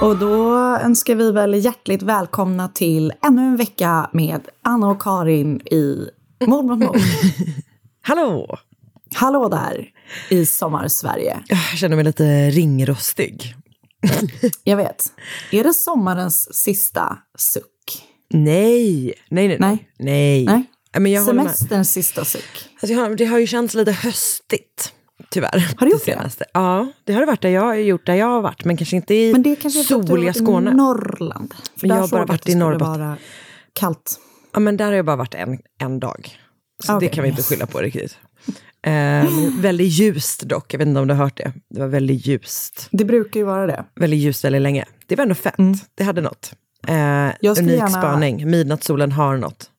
Och då önskar vi väl hjärtligt välkomna till ännu en vecka med Anna och Karin i Mord mot mord. Hallå! Hallå där i Sommarsverige. Jag känner mig lite ringrostig. Jag vet. Är det sommarens sista suck? Nej, nej, nej. Nej. nej. Nej. Men jag. Semesterns sista suck. Alltså, det har ju känts lite höstigt, tyvärr. Har det gjort det? senaste. Ja, det har det varit där jag har gjort där jag har varit, men kanske inte i Men det kanske du soliga varit i Skåne. Norrland. För jag har bara varit i Norrbotten. vara kallt. Ja, men där har jag bara varit en, en dag. Så Okej. det kan vi inte skylla på riktigt. Eh, väldigt ljust dock, jag vet inte om du har hört det. Det var väldigt ljust. Det brukar ju vara det. Väldigt ljust väldigt länge. Det var ändå fett, det hade något. Eh, Mm. Unik gärna- spaning, midnattssolen har något.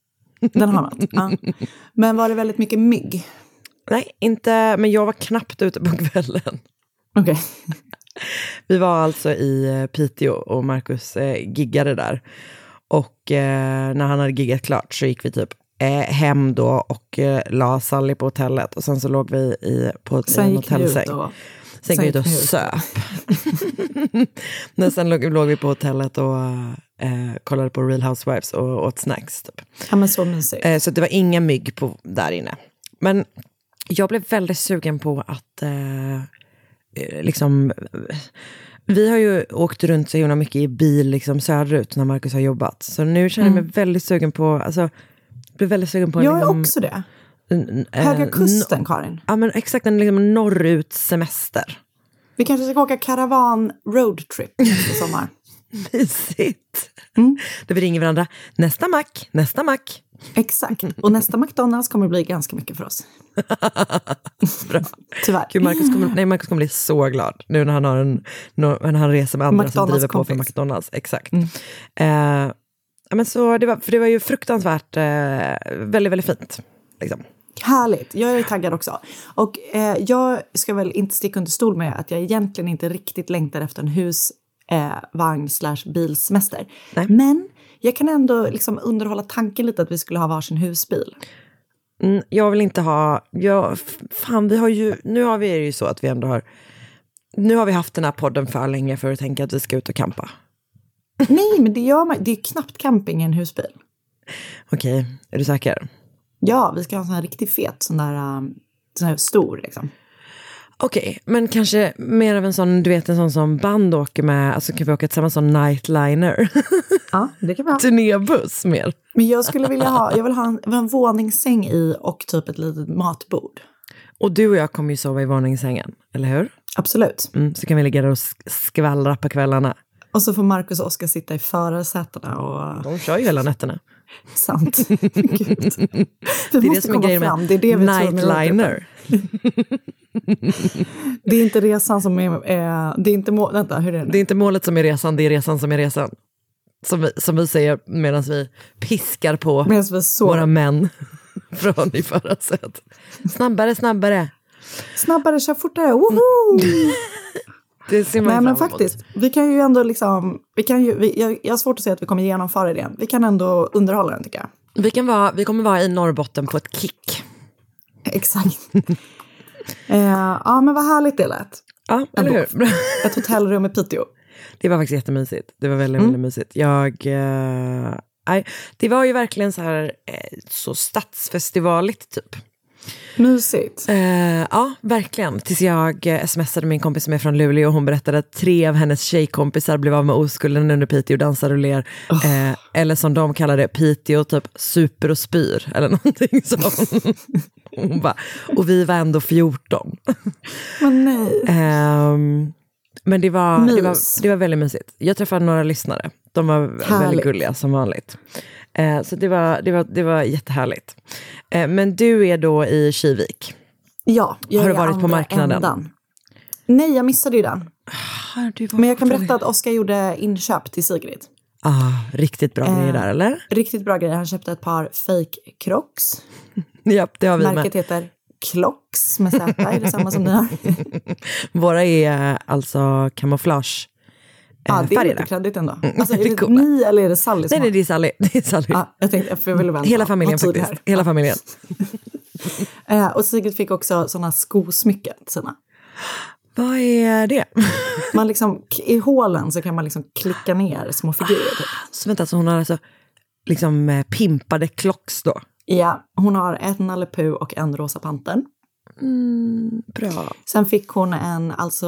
Den har något. Ja. Men var det väldigt mycket mygg? Nej, inte, men jag var knappt ute på kvällen. Okej. Vi var alltså i eh, Piteå och Marcus eh, giggade där. Och eh, när han hade giggat klart så gick vi typ eh, hem då och eh, la Sally på hotellet. Och sen så låg vi i, på Sen en hotellsäng. och... Sen gick vi ut och söp. Men sen låg, låg vi på hotellet och eh, kollade på Real Housewives och åt snacks. Typ. Ja men så mysigt. Eh, så det var inga mygg på, där inne. Men jag blev väldigt sugen på att eh, eh, liksom... Vi har ju åkt runt så himla mycket i bil liksom söderut när Marcus har jobbat. Så nu känner jag mig väldigt sugen på... Alltså, blev väldigt sugen på... Jag är liksom, också det. en- eh, Höga no- kusten, Karin. Ja men exakt, en liksom norrut semester. Vi kanske ska åka karavan roadtrip nästa sommar. Mysigt. Mm. Där vi ringer varandra. Nästa mack, nästa mack. Exakt. Och nästa McDonalds kommer bli ganska mycket för oss. Bra. Tyvärr. Gud, Marcus, kommer, nej, Marcus kommer bli så glad nu när han, har en, när han reser med andra som driver på för. McDonalds. Exakt. Eh, ja, men så det, var, för det var ju fruktansvärt eh, väldigt, väldigt fint. Liksom. Härligt. Jag är taggad också. Och eh, jag ska väl inte sticka under stol med att jag egentligen inte riktigt längtar efter en husvagn eh, vagn slash bilsemester. Men jag kan ändå liksom underhålla tanken lite att vi skulle ha varsin husbil. Mm, jag vill inte ha... Jag, f- fan, vi har ju, nu har vi är det ju så att vi ändå har... Nu har vi haft den här podden för länge för att tänka att vi ska ut och campa. Nej, men det gör man. Det är knappt camping i en husbil. Okej, är du säker? Ja, vi ska ha en sån här riktigt fet, sån där, um, sån här stor liksom. Okej, men kanske mer av en sån, du vet en sån som band åker med, alltså kan vi åka tillsammans som nightliner? Ja, det kan vi ha. Turnébuss mer. Men jag skulle vilja ha, jag vill ha en, en våningssäng i och typ ett litet matbord. Och du och jag kommer ju sova i våningssängen, eller hur? Absolut. Mm, så kan vi ligga där och sk- skvallra på kvällarna. Och så får Marcus och Oskar sitta i förarsätena och... De kör ju hela nätterna. Sant. Gud. Vi Det är det måste som är komma grejen fram. med Det är det vi nightliner. Det är inte resan som är... Eh, det är inte må- Vänta, hur är det? Det är inte målet som är resan, det är resan som är resan. Som vi, som vi säger medan vi piskar på vi våra män från i förra set. Snabbare, snabbare. snabbare, kör fortare, woho! Det ser man Nej men fram emot. faktiskt, vi kan ju ändå liksom, vi kan ju, vi, jag, jag har svårt att säga att vi kommer genomföra det. Vi kan ändå underhålla den tycker jag. Vi, kan vara, vi kommer vara i Norrbotten på ett kick. Exakt. Eh, ja men vad härligt det lät. Ja, eller hur? Ett hotellrum i Piteå. Det var faktiskt jättemysigt. Det var väldigt, väldigt mysigt. Jag... Eh, det var ju verkligen så här eh, så stadsfestivaligt typ. Mysigt. Eh, ja, verkligen. Tills jag eh, smsade min kompis som är från Luleå och hon berättade att tre av hennes tjejkompisar blev av med oskulden under Piteå dansar och ler. Eh, eller som de kallar det, Piteå typ super och spyr eller någonting sånt. hon bara, och vi var ändå 14. Men nej. Ehm, men det var, det, var, det var väldigt mysigt. Jag träffade några lyssnare. De var väldigt Härligt. gulliga som vanligt. Eh, så det var, det, var, det var jättehärligt. Eh, men du är då i Kivik. Ja, jag Har du varit på marknaden? ändan. Nej, jag missade ju den. Men jag kan berätta att Oskar gjorde inköp till Sigrid. Ah, riktigt bra grejer där, eller? Riktigt bra grejer. Han köpte ett par fake crocs. Ja, det har vi Märket med. heter Clocks med Z. Är det samma som ni har? Våra är alltså kamouflage. Ja, det är lite kreddigt ändå. Alltså, är det det ni eller är det Sally som Nej, nej, det är Sally. Det är Sally. Ja, jag tänkte, för jag ville vänta. Hela familjen faktiskt. Hela familjen. Eh, och Sigrid fick också sådana skosmycken till sina. Vad är det? Man liksom, I hålen så kan man liksom klicka ner små figurer. Typ. Så vänta, så hon har alltså liksom eh, pimpade klocks då? Ja, hon har en Nalle och en Rosa Pantern. Bra. Sen fick hon en, alltså,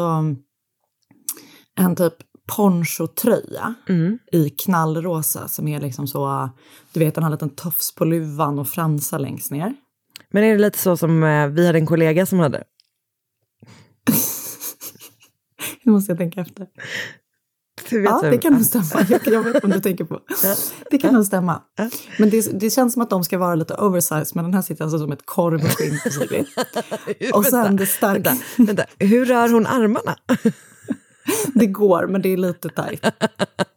en typ ponchotröja i knallrosa som är liksom så, du vet den har en liten tofs på luvan och fransar längst ner. Men är det lite så som eh, vi hade en kollega som hade? Nu måste jag tänka efter. Ja, det kan nog stämma. Jag, jag vet vad du tänker på. Det kan nog stämma. Men det, det känns som att de ska vara lite oversized, men den här sitter alltså som ett korvskinn på Sigrid. Och sen det starka, Vänta, vänta, hur rör hon armarna? det går, men det är lite tajt.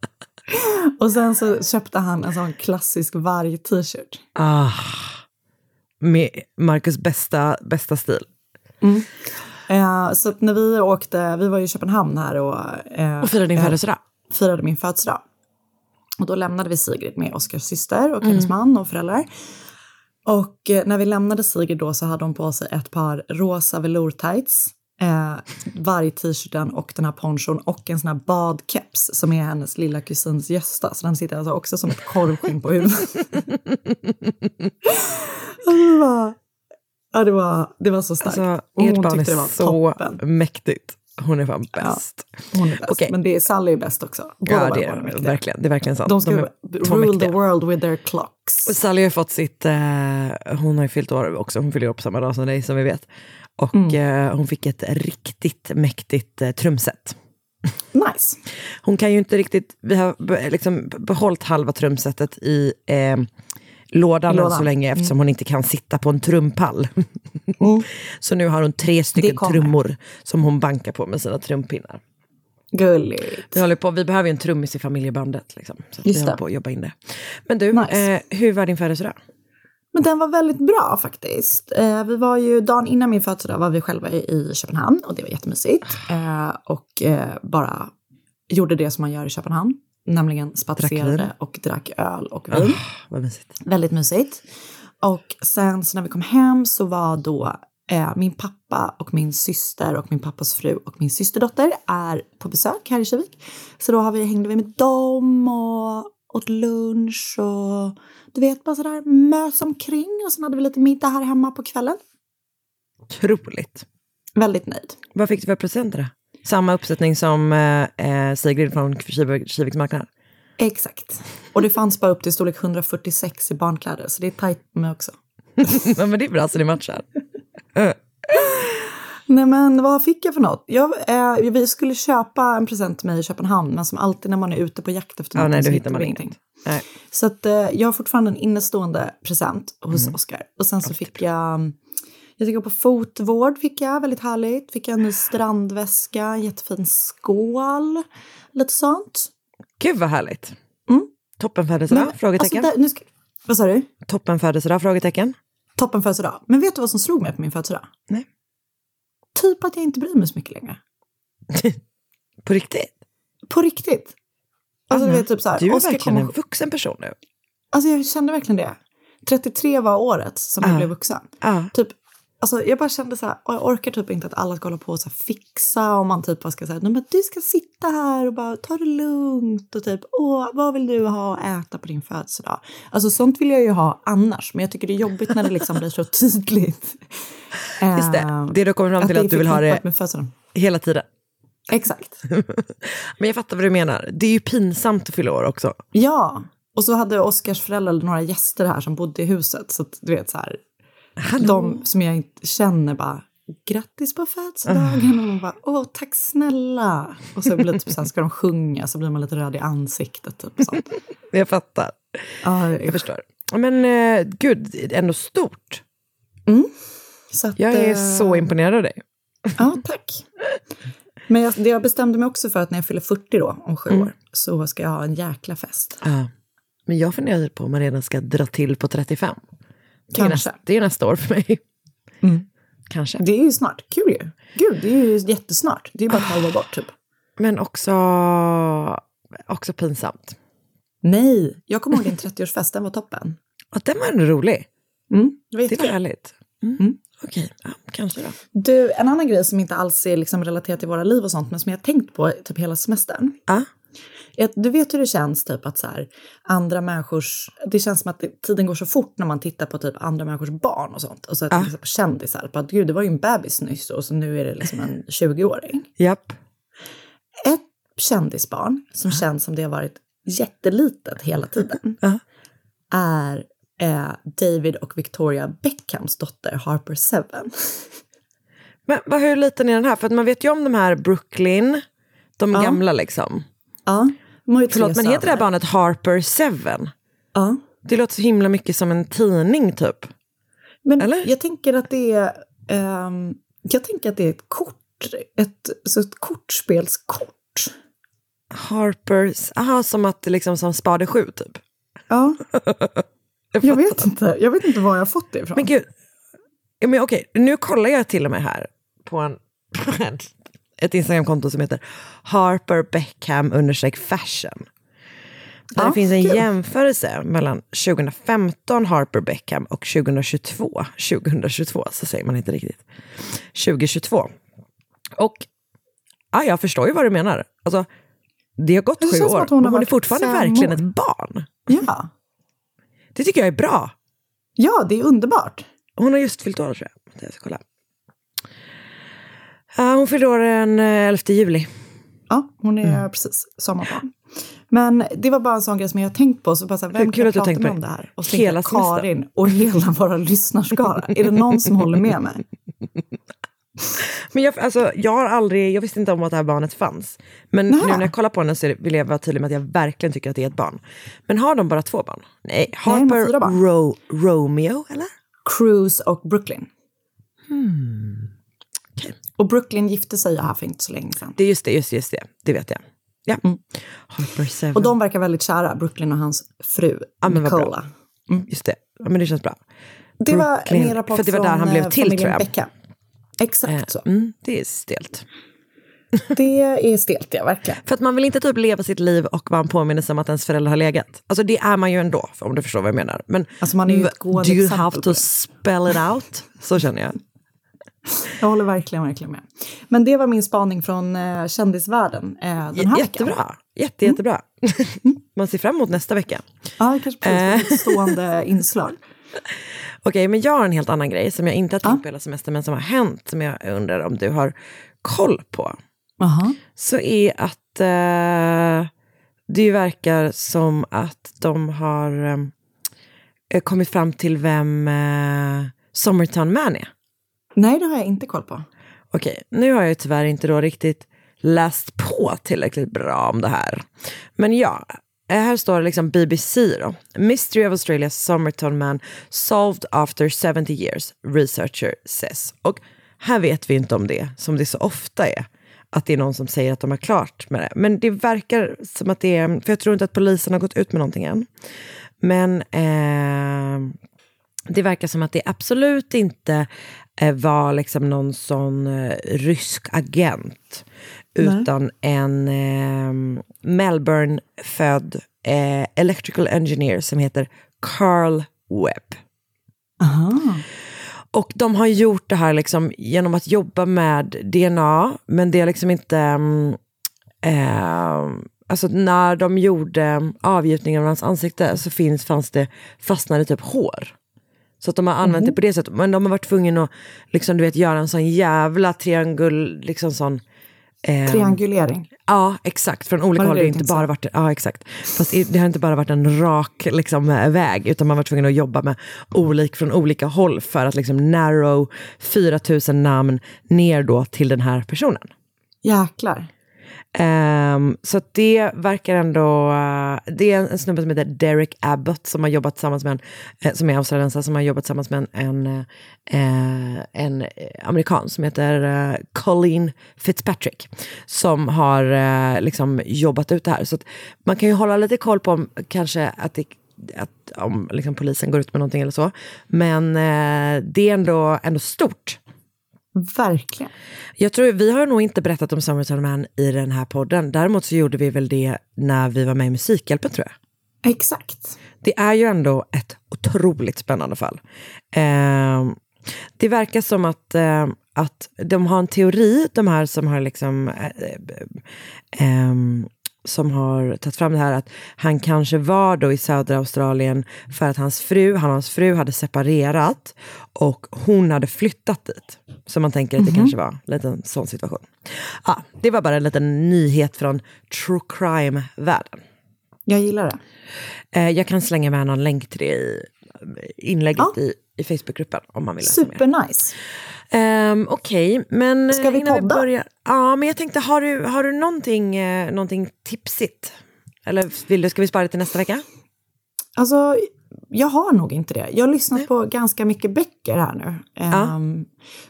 Och sen så köpte han en sån klassisk varg-t-shirt. Ah, med Marcus bästa, bästa stil. Eh, så när vi åkte, vi var ju i Köpenhamn här och, eh, Och firade din eh, födelsedag. firade min födelsedag. Och då lämnade vi Sigrid med Oskars syster och hennes man och föräldrar. Och eh, när vi lämnade Sigrid då så hade hon på sig ett par rosa velour-tights, eh, varg-t-shirten och den här ponchon och en sån här badkeps som är hennes lilla kusins Gösta. Så den sitter alltså också som ett korvskinn på huvudet. Alltså, ja, det var, det var så starkt. Alltså, Och ert barn är så toppen. mäktigt. Hon är fan bäst. Hon är bäst. Okej. Men det är, Sally är bäst också. Båda Ja, det är det verkligen. Det är verkligen sant. De ska två rule mäktiga. the world with their clocks. Och Sally har fått sitt, eh, hon har ju fyllt år också, hon fyller år på samma dag som dig som vi vet. Och Mm. eh, hon fick ett riktigt mäktigt eh, trumset. Nice. Hon kan ju inte riktigt, vi har liksom behållit halva trumsetet i eh, lådan, än lådan. Mm. så länge eftersom hon inte kan sitta på en trumpall. så nu har hon tre stycken trummor som hon bankar på med sina trumpinnar. Gulligt. Vi, håller på, vi behöver ju en trummis i familjebandet. Liksom, så vi håller på att jobba in det. Men du, Nice. eh, hur var din födelsedag? Men den var väldigt bra faktiskt. Eh, vi var ju, dagen innan min födelsedag var vi själva i, i Köpenhamn och det var jättemysigt. Eh, och eh, bara gjorde det som man gör i Köpenhamn. Nämligen spatserade och drack öl och vin. Vad mysigt. Väldigt mysigt. Och sen så när vi kom hem så var då eh, min pappa och min syster och min pappas fru och min systerdotter är på besök här i Kivik. Så då har vi, hängde vi med dem och åt lunch och du vet bara sådär mös omkring och sen hade vi lite middag här hemma på kvällen. Otroligt. Väldigt nöjd. Vad fick du för presenter? Samma uppsättning som eh, eh, Sigrid från Kivik- Kiviks marknad? Exakt. Och det fanns bara upp till storlek 146 i barnkläder så det är tajt med också. ja, men det är bra så det matchar. Nej men vad fick jag för något? Jag, eh, vi skulle köpa en present till mig i Köpenhamn men som alltid när man är ute på jakt efter Ja, något nej, så hittar man ingenting. Nej. Så att, eh, jag har fortfarande en innestående present hos Mm. Oscar. Och sen så fick jag, jag fick gå på fotvård, fick jag, väldigt härligt. Fick jag en ny strandväska, jättefin skål, lite sånt. Gud vad härligt. Mm. Toppenfödelsedag? Men, Frågetecken. Alltså, där, nu ska, vad sa du? Toppenfödelsedag? Frågetecken. Toppen födelsedag. Men vet du vad som slog mig på min födelsedag? Nej. Typ att jag inte bryr mig så mycket längre. På riktigt? På riktigt. Alltså, du Anna, vet, typ så här, du är Oscar verkligen kom- en vuxen person nu. Alltså jag kände verkligen det. 33 var året som jag Ja. blev vuxen. Ja. Typ, alltså jag bara kände så här, jag orkar typ inte att alla ska hålla på och så fixa och man typ bara ska säga, nej men du ska sitta här och bara ta det lugnt och typ, åh, vad vill du ha att äta på din födelsedag? Alltså sånt vill jag ju ha annars, men jag tycker det är jobbigt när det liksom blir så tydligt. Just det. Eh, Det du kommer fram till det att du vill ha det hela tiden. Exakt. Men jag fattar vad du menar. Det är ju pinsamt att fylla år också. Ja, och så hade Oscars föräldrar några gäster här som bodde i huset. Så att, du vet så här, de som jag inte känner bara grattis på födelsedagen. Och man bara åh tack snälla. Och så blir det typ så här, ska de sjunga så blir man lite röd i ansiktet. Typ, sånt. Jag fattar. Ja, Jag förstår. Men eh, gud, ändå stort. så att, Jag är eh, så imponerad av dig. Ja, tack. Men jag, jag bestämde mig också för att när jag fyller 40 då, om sju år, så ska jag ha en jäkla fest. Ja. Men jag funderar på om man redan ska dra till på 35. Kanske. nästa, det är nästa år för mig. Mm. Kanske. Det är ju snart. Kul ju. Gud, det är ju jättesnart. Det är bara ett halvår bort typ. Men också, också pinsamt. Nej, jag kommer ihåg din 30-årsfest, den var toppen. Och den var ändå rolig. Mm, det var Det var jättekul. härligt. Mm. Mm. Okej, ja, kanske då. Du, en annan grej som inte alls är liksom relaterat till våra liv och sånt, men som jag har tänkt på typ hela semestern. Ja. Du vet hur det känns typ att så här, andra människors, det känns som att tiden går så fort när man tittar på typ andra människors barn och sånt. Och så till exempel kändisar, på att gud det var ju en bebis nyss och så nu är det liksom en 20-åring. Japp. Ett kändisbarn som känns som det har varit jättelitet hela tiden Ja. är eh, David och Victoria Beckhams dotter Harper Seven. Men vad, hur liten är den här? För man vet ju om de här Brooklyn, de Ja. gamla liksom. Ja, Förlåt, men heter det här barnet Harper Seven? Ja. Det låter så himla mycket som en tidning typ. Men Eller? jag tänker att det är, ehm, jag tänker att det är ett kort, ett, så ett kortspelskort. Harpers, aha, som att det liksom som Spade 7 typ. Ja. jag vet inte, jag vet inte var jag har fått det ifrån. Men gud, men okej, nu kollar jag till och med här på en, ett Instagramkonto som heter Harper Beckham understreck fashion. Där Ja, det finns en kul. jämförelse mellan 2015 Harper Beckham och 2022. 2022, så säger man inte riktigt. 2022. Och ja, jag förstår ju vad du menar. Alltså, det har gått Det sju år, hon men hon är fortfarande verkligen år. ett barn. Ja. Det tycker jag är bra. ja, det är underbart. Hon har just fyllt år tror jag. Jag ska kolla. Ja, hon fyller år den eh, 11 juli. Ja, hon är Mm. precis sommarbarn. Men det var bara en sån grej som jag tänkt på. Så bara så här, vem Kul kan prata med om det. här? Och så Hela. Karin och hela våra lyssnarskara. Är det någon som håller med mig? Men jag, alltså, jag har aldrig, jag visste inte om att det här barnet fanns. Men Nähä. nu när jag kollar på henne så vill jag vara tydlig med att jag verkligen tycker att det är ett barn. Men har de bara två barn? Nej, Harper barn. Ro, Romeo, eller? Cruise och Brooklyn. Hmm. Och Brooklyn gifte sig här för inte så länge sedan. Det är just det, just det, just det. Det vet jag. Ja. Mm. Harper Seven. Och de verkar väldigt kära, Brooklyn och hans fru Ja, men. Nicola. Just det. Ja, men det känns bra. Det var Brooklyn. min rapport För det var där han blev eh, till, tror jag. Beckham. Exakt Eh, så. Mm, det är stelt. Det är stelt, ja, verkligen. För att man vill inte typ leva sitt liv och vara en påminnelse om att ens föräldrar har legat. Alltså det är man ju ändå, om du förstår vad jag menar. Men Alltså, man är ju ett do you have to spell it out? Så känner jag. Jag håller verkligen, verkligen med. Men det var min spaning från eh, kändisvärlden eh, den här veckan. Jättebra. Jätte, jättebra. man ser fram emot nästa vecka. Ja, kanske Eh. blir ett stående inslag. Okej, men jag har en helt annan grej som jag inte har tänkt på hela semestern, men som har hänt, som jag undrar om du har koll på. Aha. Så är att eh, det verkar som att de har eh, kommit fram till vem eh, Summertown Man är. Nej, det har jag inte koll på. Okej, nu har jag ju tyvärr inte då riktigt läst på tillräckligt bra om det här. Men ja, eh, här står det liksom BBC då. Mystery of Australia's Somerton Man solved after 70 years, researcher says. Och här vet vi inte om det, som det så ofta är, att det är någon som säger att de har klart med det. Men det verkar som att det är, för jag tror inte att polisen har gått ut med någonting än. Men eh, det verkar som att det absolut inte var liksom någon sån eh, rysk agent. Utan en eh, Melbourne-född eh, electrical engineer som heter Carl Webb. Och de har gjort det här liksom genom att jobba med DNA, men det är liksom inte... Eh, alltså när de gjorde avgjutningen av hans ansikte så finns, fanns det, fastnade typ hår. Så att de har använt det på det sättet. Men de har varit tvungna att liksom, du vet, göra en sån jävla triangul... Liksom sån, eh, Triangulering. Ja, exakt. Från olika håll. det har inte bara varit, ja, exakt. Fast i- det har inte bara varit en rak liksom, eh, väg, utan man var tvungen att jobba med olik, från olika håll för att liksom, narrow 4000 namn ner då till den här personen. Jäklar. Um, så det verkar ändå... Uh, det är en, en snubbe som heter Derek Abbott som har jobbat tillsammans med en, eh, som är australiensare, som har jobbat tillsammans med en, en, eh, en eh, amerikan som heter uh, Colleen Fitzpatrick. Som har uh, liksom jobbat ut det här. Så att man kan ju hålla lite koll på om, kanske att det att, om liksom polisen går ut med någonting eller så. Men eh, det är ändå, ändå stort. Verkligen. Jag tror vi har nog inte berättat om Summertime Man i den här podden. Däremot så gjorde vi väl det när vi var med i Musikhjälpen tror jag. Exakt. Det är ju ändå ett otroligt spännande fall. Eh, det verkar som att, eh, att de har en teori, de här som har liksom eh, eh, ehm, som har tagit fram det här att han kanske var då i södra Australien för att hans fru, han och hans fru hade separerat och hon hade flyttat dit. Så man tänker att det kanske var en liten sån situation. Ja, det var bara en liten nyhet från true crime-världen. Jag gillar det. Eh, jag kan slänga med någon länk till det i inlägget Ja. i, i Facebookgruppen om man vill läsa mer. Supernice. Um, Okej, men Ska vi podda? börjar, ja, men jag tänkte, har du, har du någonting, eh, någonting tipsigt? Eller vill du, ska vi spara det till nästa vecka? Alltså, jag har nog inte det. Jag har lyssnat på ganska mycket böcker här nu. Ehm,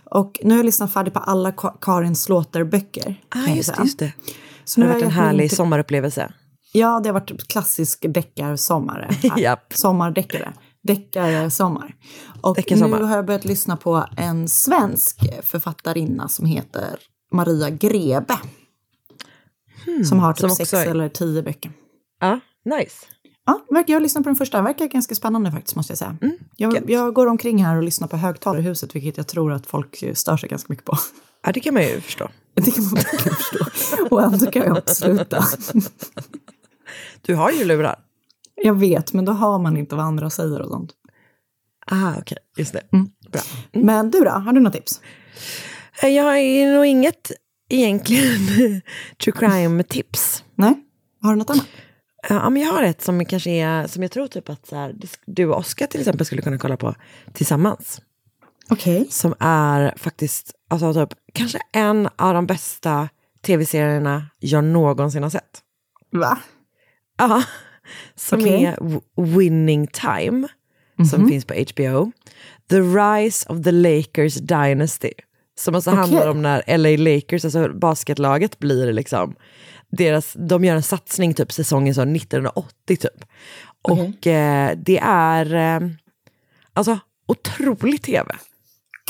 och nu har jag lyssnat färdigt på alla Ka- Karin Slaughter-böcker. kan Ah, just, just det. Så Det har varit en härlig in till- sommarupplevelse. Ja, det har varit klassisk deckarsommare. Japp. Deckarsommar. Och Deckarsommar. nu har jag börjat lyssna på en svensk författarinna som heter Maria Grebe. som har typ Hmm, som sex är- eller tio böcker. Ja, nice. Ja, jag har lyssnat på den första. Den verkar ganska spännande faktiskt, måste jag säga. Mm, jag, jag går omkring här och lyssnar på högtalare i huset, vilket jag tror att folk stör sig ganska mycket på. Ja, det kan man ju förstå. Det kan man verkligen förstå. Och ändå kan jag inte sluta. Du har ju lurar. Jag vet, men då hör man inte vad andra säger och sånt. Ah, okej, just det. Mm. Bra. Men du då, har du något tips? Eh, Jag har nog inget egentligen true crime-tips. Nej? Har du något annat? Ja, men jag har ett som kanske är, som jag tror typ att så här, du och Oskar till exempel skulle kunna kolla på tillsammans. Okej. Som är faktiskt, alltså typ, kanske en av de bästa tv-serierna jag någonsin har sett. Va? Ja, som Okej. är Winning Time, som finns på HBO. The Rise of the Lakers Dynasty. Som alltså handlar om när LA Lakers, alltså basketlaget, blir liksom deras, de gör en satsning typ säsongen så 1980 typ. Och eh, det är eh, alltså otrolig tv.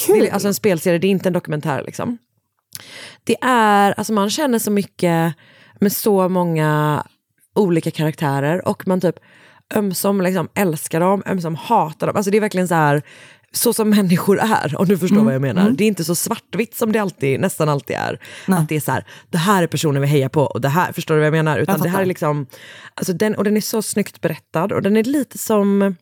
Kul! Det är alltså en spelserie, det är inte en dokumentär liksom. Det är, alltså man känner så mycket med så många olika karaktärer och man typ ömsom liksom älskar dem, ömsom hatar dem. Alltså det är verkligen så här, så som människor är, om du förstår vad jag menar. Det är inte så svartvitt som det alltid, nästan alltid är. Att det är så här, det här är personen vi hejar på och det här, förstår du vad jag menar? Utan det här är liksom, alltså den, och den är så snyggt berättad och den är lite som,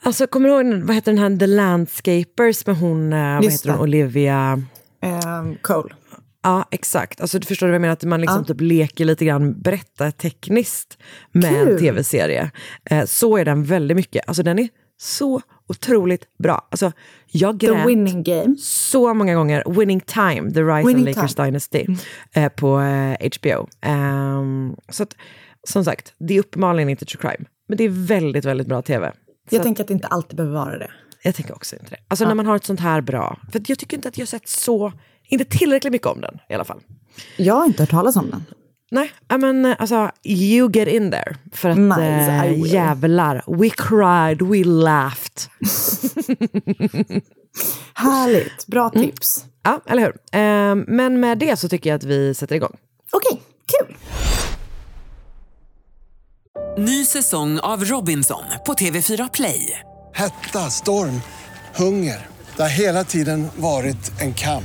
alltså kommer du ihåg, vad heter den här The Landscapers med hon, eh, vad Just heter hon, det. Olivia? Ehm, Cole. Ja, exakt. Alltså, du förstår vad jag menar? Att man liksom typ leker lite grann berättartekniskt med en Kul. tv-serie. Eh, så är den väldigt mycket. Alltså den är så otroligt bra. Alltså, jag The grät winning game. så många gånger. Winning Time, The Rise Winning of Lakers Time. Dynasty eh, på eh, HBO. Ehm, så att, som sagt, det är uppenbarligen inte true crime. Men det är väldigt, väldigt bra tv. Jag tänker att det inte alltid behöver vara det. jag tänker också inte det. Alltså när man har ett sånt här bra, för jag tycker inte att jag har sett så inte tillräckligt mycket om den i alla fall. Jag har inte hört talas om den. Nej, I men alltså you get in there. För att Nice, will. jävlar, we cried, we laughed. Härligt, bra tips. Ja, eller hur? Eh, men med det så tycker jag att vi sätter igång. Okej, kul. Ny säsong av Robinson på TV4 Play. Hetta, storm, hunger. Det har hela tiden varit en kamp.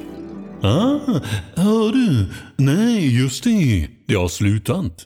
Ah, hör du? Nej, just det. Det har slutat.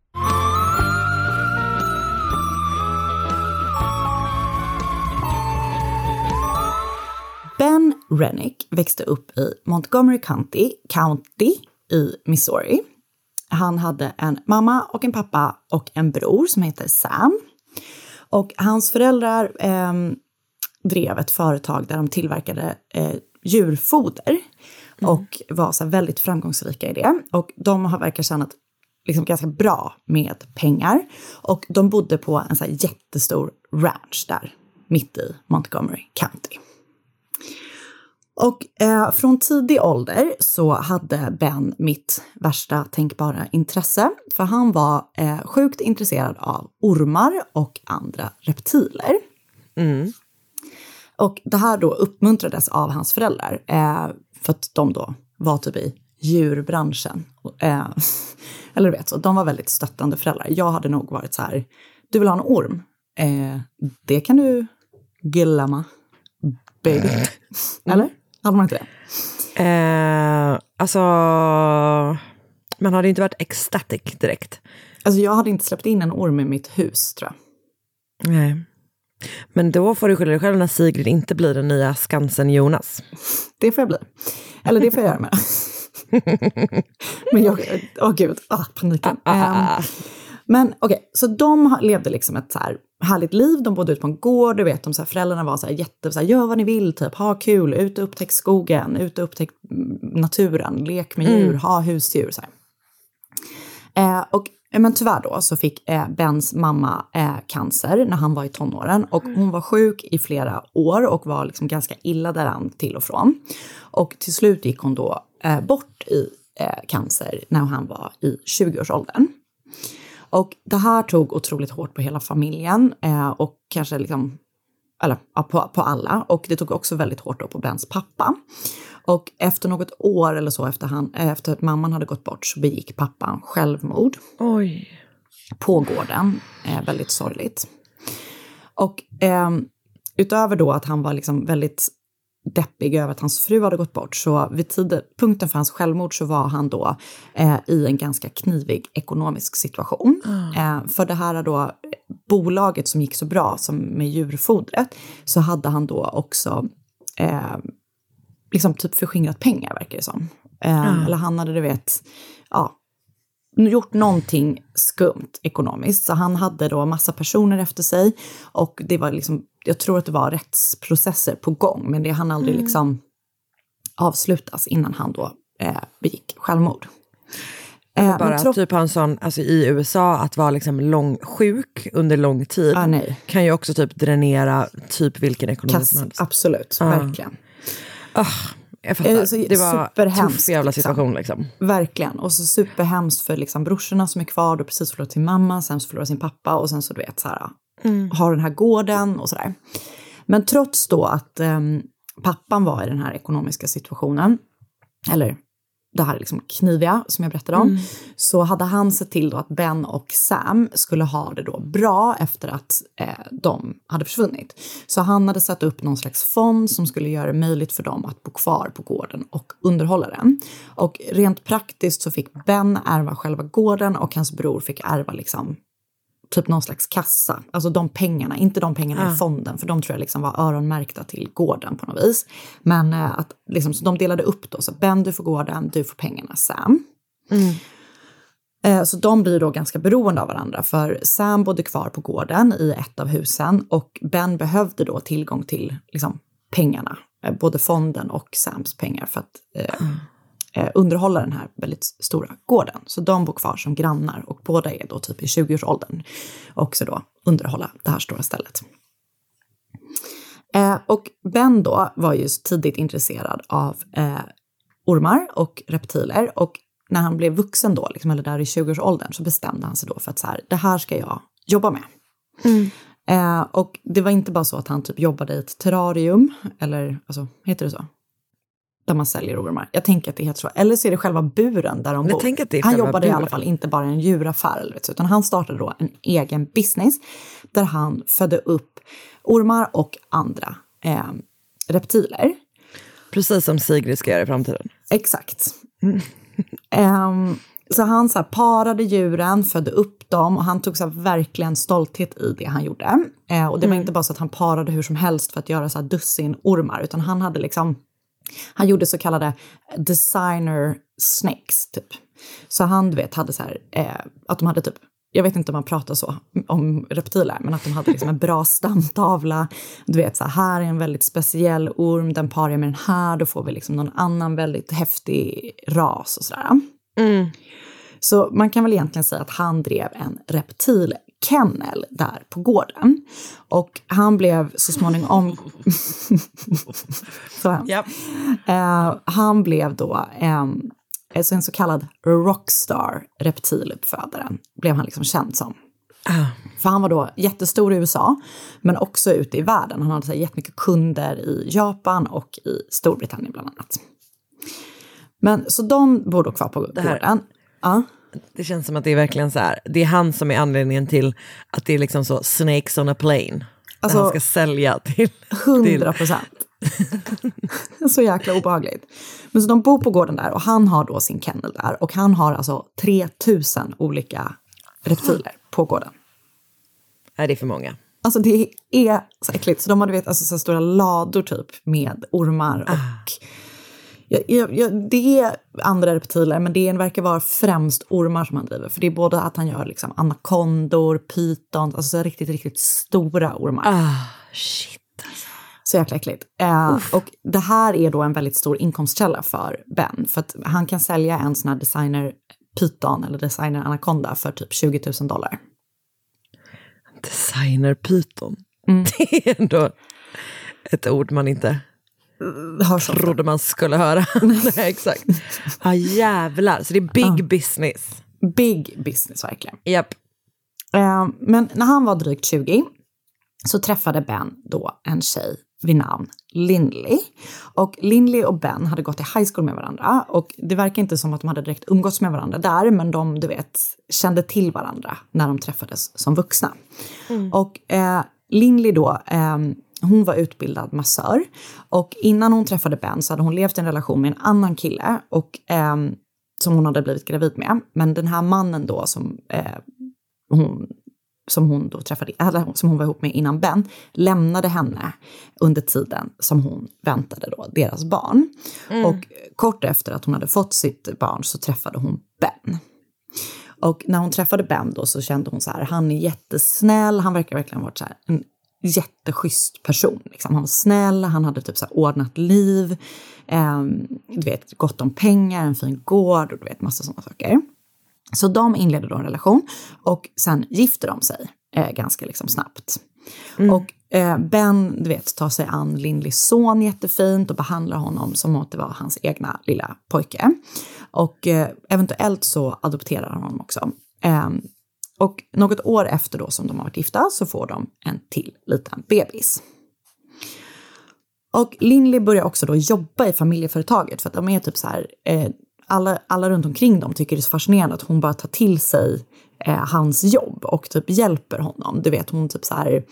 Ben Rennick växte upp i Montgomery County, County i Missouri. Han hade en mamma och en pappa och en bror som heter Sam. Och hans föräldrar eh, drev ett företag där de tillverkade eh, djurfoder och var så väldigt framgångsrika i det. Och de har verkar tjänat liksom ganska bra med pengar. Och de bodde på en så jättestor ranch där, mitt i Montgomery County. Och eh, från tidig ålder så hade Ben mitt värsta tänkbara intresse. För han var eh, sjukt intresserad av ormar och andra reptiler. Och det här då uppmuntrades av hans föräldrar. Eh, för att de då var typ i djurbranschen. Eh, eller du vet, så de var väldigt stöttande föräldrar. Jag hade nog varit så här, du vill ha en orm? Eh, det kan du glömma, baby. Eller? Hade man inte det? Eh, alltså, man hade inte varit ecstatic direkt. Alltså jag hade inte släppt in en orm i mitt hus tror jag. Nej. Men då får du skylla dig själv när Sigrid inte blir den nya Skansen-Jonas. Det får jag bli. Eller det får jag göra med. Men jag, åh gud, ah, paniken. Ehm, men okej, så de levde liksom ett så här härligt liv. De bodde ute på en gård, du vet, de så här, föräldrarna var så här jätte, så här, gör vad ni vill, typ, ha kul, ut och upptäck skogen, ut och upptäck mm, naturen, lek med djur, Mm. ha husdjur. Så. Eh, och men tyvärr då så fick eh, Bens mamma eh, cancer när han var i tonåren och hon var sjuk i flera år och var liksom ganska illa däran till och från. Och till slut gick hon då eh, bort i eh, cancer när han var i 20-årsåldern. Och det här tog otroligt hårt på hela familjen eh, och kanske liksom, eller ja, på, på alla. Och det tog också väldigt hårt då på Bens pappa. Och efter något år eller så efter, han, eh, efter att mamman hade gått bort så begick pappan självmord. Oj. På gården. Eh, väldigt sorgligt. Och ehm, utöver då att han var liksom väldigt deppig över att hans fru hade gått bort, så vid tidpunkten för hans självmord så var han då eh, i en ganska knivig ekonomisk situation. Eh, för det här då, bolaget som gick så bra som med djurfodret, så hade han då också eh, liksom typ förskingrat pengar verkar det som. Ja. Eller han hade, du vet, ja, gjort någonting skumt ekonomiskt. Så han hade då massa personer efter sig och det var liksom, jag tror att det var rättsprocesser på gång, men det hann aldrig Mm. liksom avslutas innan han då eh, begick självmord. Eh, Bara trots- typ ha en sån, alltså i USA, att vara liksom lång, sjuk under lång tid Ah, kan ju också typ dränera typ vilken ekonomi Kass, som helst. absolut, Ja. verkligen. Ah, jag fattar. Eh, så det var superhemskt, tuff jävla liksom. situation liksom. Verkligen. Och så superhemskt för liksom brorsorna som är kvar, då precis förlorat sin mamma, sen förlorat sin pappa och sen så du vet så här, Mm. har den här gården och sådär. Men trots då att ehm, pappan var i den här ekonomiska situationen, eller det här liksom kniviga som jag berättade om, Mm. så hade han sett till då att Ben och Sam skulle ha det då bra efter att eh, de hade försvunnit. Så han hade satt upp någon slags fond som skulle göra det möjligt för dem att bo kvar på gården och underhålla den. Och rent praktiskt så fick Ben ärva själva gården och hans bror fick ärva liksom typ någon slags kassa. Alltså de pengarna, inte de pengarna Ah. i fonden, för de tror jag liksom var öronmärkta till gården på något vis. Men eh, att liksom, så de delade upp då, så Ben du får gården, du får pengarna Sam. Mm. Eh, Så de blir då ganska beroende av varandra för Sam bodde kvar på gården i ett av husen och Ben behövde då tillgång till liksom, pengarna, eh, både fonden och Sams pengar för att eh, eh, underhålla den här väldigt stora gården. Så de bor kvar som grannar och båda är då typ i 20-årsåldern och också då underhålla det här stora stället. Eh, och Ben då var ju tidigt intresserad av eh, ormar och reptiler och när han blev vuxen då, liksom, eller där i 20-årsåldern, så bestämde han sig då för att så här, det här ska jag jobba med. Eh, och det var inte bara så att han typ jobbade i ett terrarium, eller alltså, heter det så? Där man säljer ormar. Jag tänker att det heter så. Eller så är det själva buren där de Jag bor. att det är han jobbade i alla buren. fall inte bara i en djuraffär, utan han startade då en egen business där han födde upp ormar och andra eh, reptiler. Precis som Sigrid ska göra i framtiden. Exakt. Ehm, så han så parade djuren, födde upp dem och han tog så verkligen stolthet i det han gjorde. Eh, och det var inte bara så att han parade hur som helst för att göra så här, dussin ormar, utan han hade liksom han gjorde så kallade designer snakes, typ. Så han, du vet, hade så här, eh, att de hade typ, jag vet inte om man pratar så om reptiler, men att de hade liksom en bra stamtavla. Du vet, så här, är en väldigt speciell orm, den parar jag med den här, då får vi liksom någon annan väldigt häftig ras och sådär. Så man kan väl egentligen säga att han drev en reptilkennel där på gården. Och han blev så småningom... så hemskt. Eh, han blev då en, alltså en så kallad rockstar reptiluppfödaren, blev han liksom känd som. För han var då jättestor i USA, men också ute i världen. Han hade så här jättemycket kunder i Japan och i Storbritannien bland annat. Men så de bor då kvar på Det här- gården. Ja. Det känns som att det är verkligen så här, det är han som är anledningen till att det är liksom så snakes on a plane. Alltså- han ska sälja till... Hundra procent. så jäkla obehagligt. Men så de bor på gården där och han har då sin kennel där och han har alltså 3000 olika reptiler på gården. Nej, det är för många. Alltså det är så äckligt. Så de hade vet, alltså, så stora lador typ med ormar och Ja, ja, ja, det är andra reptiler, men det verkar vara främst ormar som han driver. För det är både att han gör liksom anakondor, pyton, alltså så riktigt, riktigt stora ormar. Ah, shit. Så jäkla äckligt. Eh, och det här är då en väldigt stor inkomstkälla för Ben. För att han kan sälja en sån här designer pyton eller designer anakonda för typ 20 000 dollar. Designer pyton. Mm. Det är ändå ett ord man inte trodde man skulle höra. Nej, exakt. Ja, jävlar. Så det är big business. Big business verkligen. Japp. Eh, men när han var drygt 20 så träffade Ben då en tjej vid namn Lindley. Och Lindley och Ben hade gått i high school med varandra och det verkar inte som att de hade direkt umgåtts med varandra där, men de, du vet, kände till varandra när de träffades som vuxna. Och eh, Lindley då, eh, hon var utbildad massör och innan hon träffade Ben så hade hon levt i en relation med en annan kille och eh, som hon hade blivit gravid med. Men den här mannen då som eh, hon, som hon då träffade, eller som hon var ihop med innan Ben, lämnade henne under tiden som hon väntade då deras barn. Mm. Och kort efter att hon hade fått sitt barn så träffade hon Ben. Och när hon träffade Ben då så kände hon så här, han är jättesnäll, han verkar verkligen ha varit så här, en jätteschysst person. Liksom. Han var snäll, han hade typ så ordnat liv, eh, du vet, gott om pengar, en fin gård och du vet massa sådana saker. Så de inledde då en relation och sen gifte de sig eh, ganska liksom snabbt. Och eh, Ben, du vet, tar sig an Lindleys son jättefint och behandlar honom som om det var hans egna lilla pojke. Och eh, eventuellt så adopterar han honom också. Och något år efter då som de har varit gifta så får de en till liten bebis. Och Lindley börjar också då jobba i familjeföretaget för att de är typ så här, eh, alla, alla runt omkring dem tycker det är så fascinerande att hon bara tar till sig eh, hans jobb och typ hjälper honom. Du vet, hon typ så här,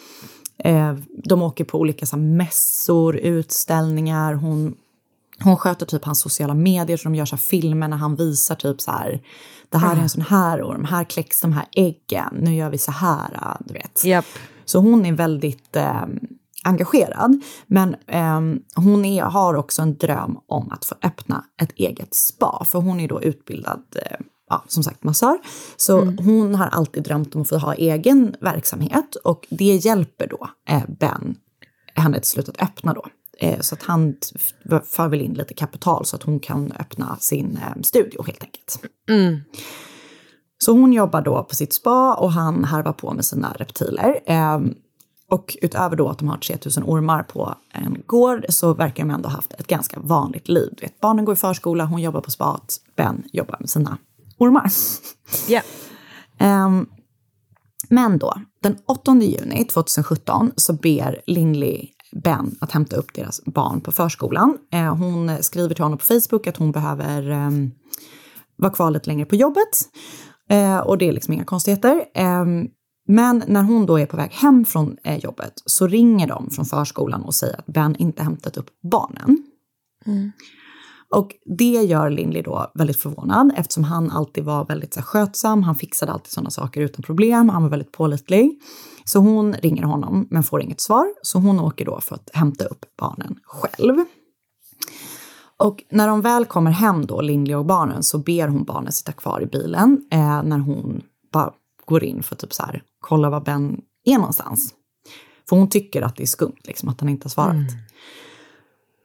eh, de åker på olika så här, mässor, utställningar, hon hon sköter typ hans sociala medier, så de gör så här filmer när han visar typ så här, det här är en sån här orm, här kläcks de här äggen, nu gör vi så här, du vet. Yep. Så hon är väldigt eh, engagerad, men eh, hon är, har också en dröm om att få öppna ett eget spa, för hon är då utbildad eh, ja, som sagt massör. Så Mm. hon har alltid drömt om att få ha egen verksamhet och det hjälper då eh, Ben henne till slut att öppna då. Eh, så att han för väl in lite kapital så att hon kan öppna sin eh, studio helt enkelt. Mm. Så hon jobbar då på sitt spa och han harvar på med sina reptiler. Eh, och utöver då att de har 3000 ormar på en gård så verkar de ändå ha haft ett ganska vanligt liv. Du vet, barnen går i förskola, hon jobbar på spat, Ben jobbar med sina ormar. Ja. Ehm, men då, den 8 juni 2017 så ber Lindley Ben att hämta upp deras barn på förskolan. Eh, hon skriver till honom på Facebook att hon behöver ehm, vara kvar lite längre på jobbet. Eh, och det är liksom inga konstigheter. Ehm, men när hon då är på väg hem från eh, jobbet så ringer de från förskolan och säger att Ben inte hämtat upp barnen. Mm. Och det gör Lindley då väldigt förvånad eftersom han alltid var väldigt så här, skötsam. Han fixade alltid sådana saker utan problem. Han var väldigt pålitlig. Så hon ringer honom men får inget svar. Så hon åker då för att hämta upp barnen själv. Och när de väl kommer hem då, Lindley och barnen, så ber hon barnen sitta kvar i bilen eh, när hon bara går in för att typ så här, kolla var Ben är någonstans. För hon tycker att det är skumt, liksom, att han inte har svarat. Mm.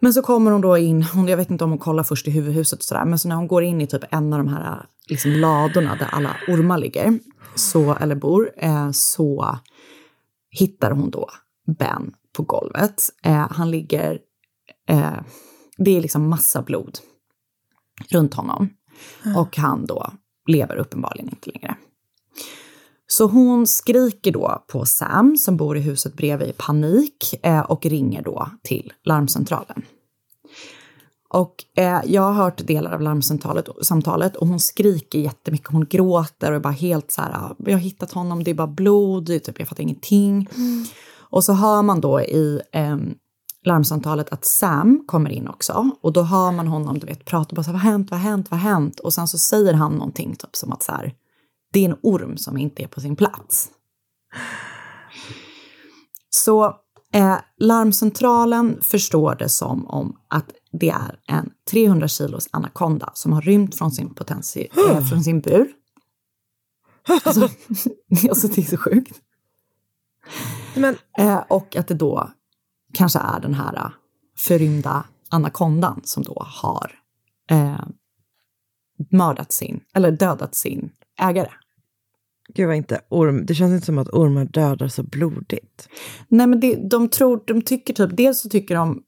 Men så kommer hon då in, hon, jag vet inte om hon kollar först i huvudhuset och sådär, men så när hon går in i typ en av de här liksom, ladorna där alla ormar ligger, så, eller bor, eh, så hittar hon då Ben på golvet. Eh, han ligger, eh, det är liksom massa blod runt honom. Och han då lever uppenbarligen inte längre. Så hon skriker då på Sam som bor i huset bredvid i panik eh, och ringer då till larmcentralen. Och eh, jag har hört delar av larmsamtalet samtalet, och hon skriker jättemycket, hon gråter och är bara helt så här, "Ah, jag har hittat honom, det är bara blod, typ, jag fattar ingenting. Och så hör man då i ehm, larmsamtalet att Sam kommer in också och då hör man honom du vet, prata bara så här, vad har hänt, vad har hänt, vad har hänt? Och sen så säger han någonting typ som att så här, det är en orm som inte är på sin plats. Så eh, larmcentralen förstår det som om att det är en 300 kilos anakonda som har rymt från sin, potentie, eh, från sin bur. Alltså, alltså det är så sjukt. Men, eh, och att det då kanske är den här eh, förrymda anakondan som då har eh, mördat sin, eller dödat sin ägare. Gud vad inte orm, det känns inte som att ormar dödar så blodigt. Nej men det, de tror, de tycker typ, dels så tycker de,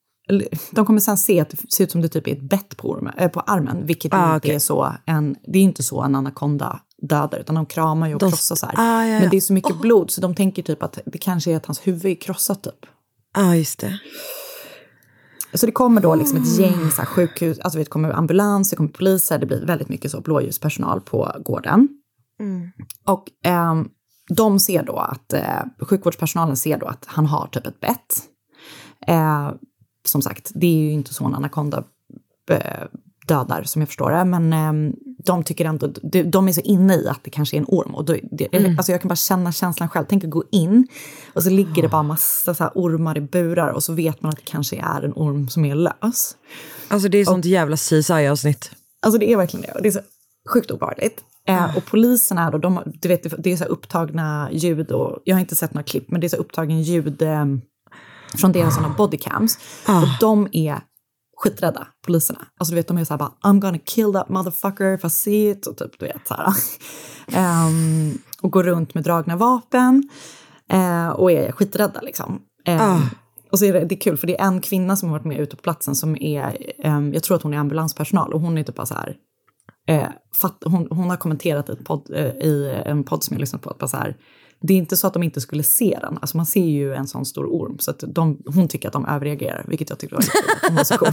de kommer sen se att det ser ut som det typ är ett bett på, ormen, äh, på armen, vilket Ah, inte okej. är så en, det är inte så en anakonda dödar, utan de kramar ju och De- krossar så här. Ah, ja, ja. Men det är så mycket blod så de tänker typ att det kanske är att hans huvud är krossat typ. Ja, ah, just det. Så det kommer då liksom ett gäng så här, sjukhus, alltså det kommer ambulans, det kommer poliser, det blir väldigt mycket så blåljuspersonal på gården. Mm. Och ehm, de ser då att, eh, sjukvårdspersonalen ser då att han har typ ett bett. Eh, som sagt, det är ju inte så en anakonda eh, dödar som jag förstår det, men ehm, de tycker ändå, de, de är så inne i att det kanske är en orm. Och då, det, Mm. Alltså jag kan bara känna känslan själv, tänk att gå in och så ligger det bara massa så ormar i burar och så vet man att det kanske är en orm som är lös. Alltså det är sånt jävla CSI-avsnitt. Alltså det är verkligen det. Och det är så sjukt obehagligt. Eh, och poliserna då, de, du vet, det är så upptagna ljud och jag har inte sett några klipp, men det är så upptagen ljud eh, från deras sådana bodycams. Och de är skiträdda, poliserna. Alltså du vet, de är så här bara I'm gonna kill that motherfucker if I see it. Och typ, du vet så här. Ehm, och går runt med dragna vapen. Eh, och är skiträdda liksom. Ehm, Och så är det, det är kul för det är en kvinna som har varit med ute på platsen som är, ehm, jag tror att hon är ambulanspersonal och hon är typ bara så här, eh, fatt, hon, hon har kommenterat i, ett podd, eh, i en podd som jag lyssnat på, att bara så här, det är inte så att de inte skulle se den, alltså man ser ju en sån stor orm, så att de, hon tycker att de överreagerar, vilket jag tycker var lite hon var så cool.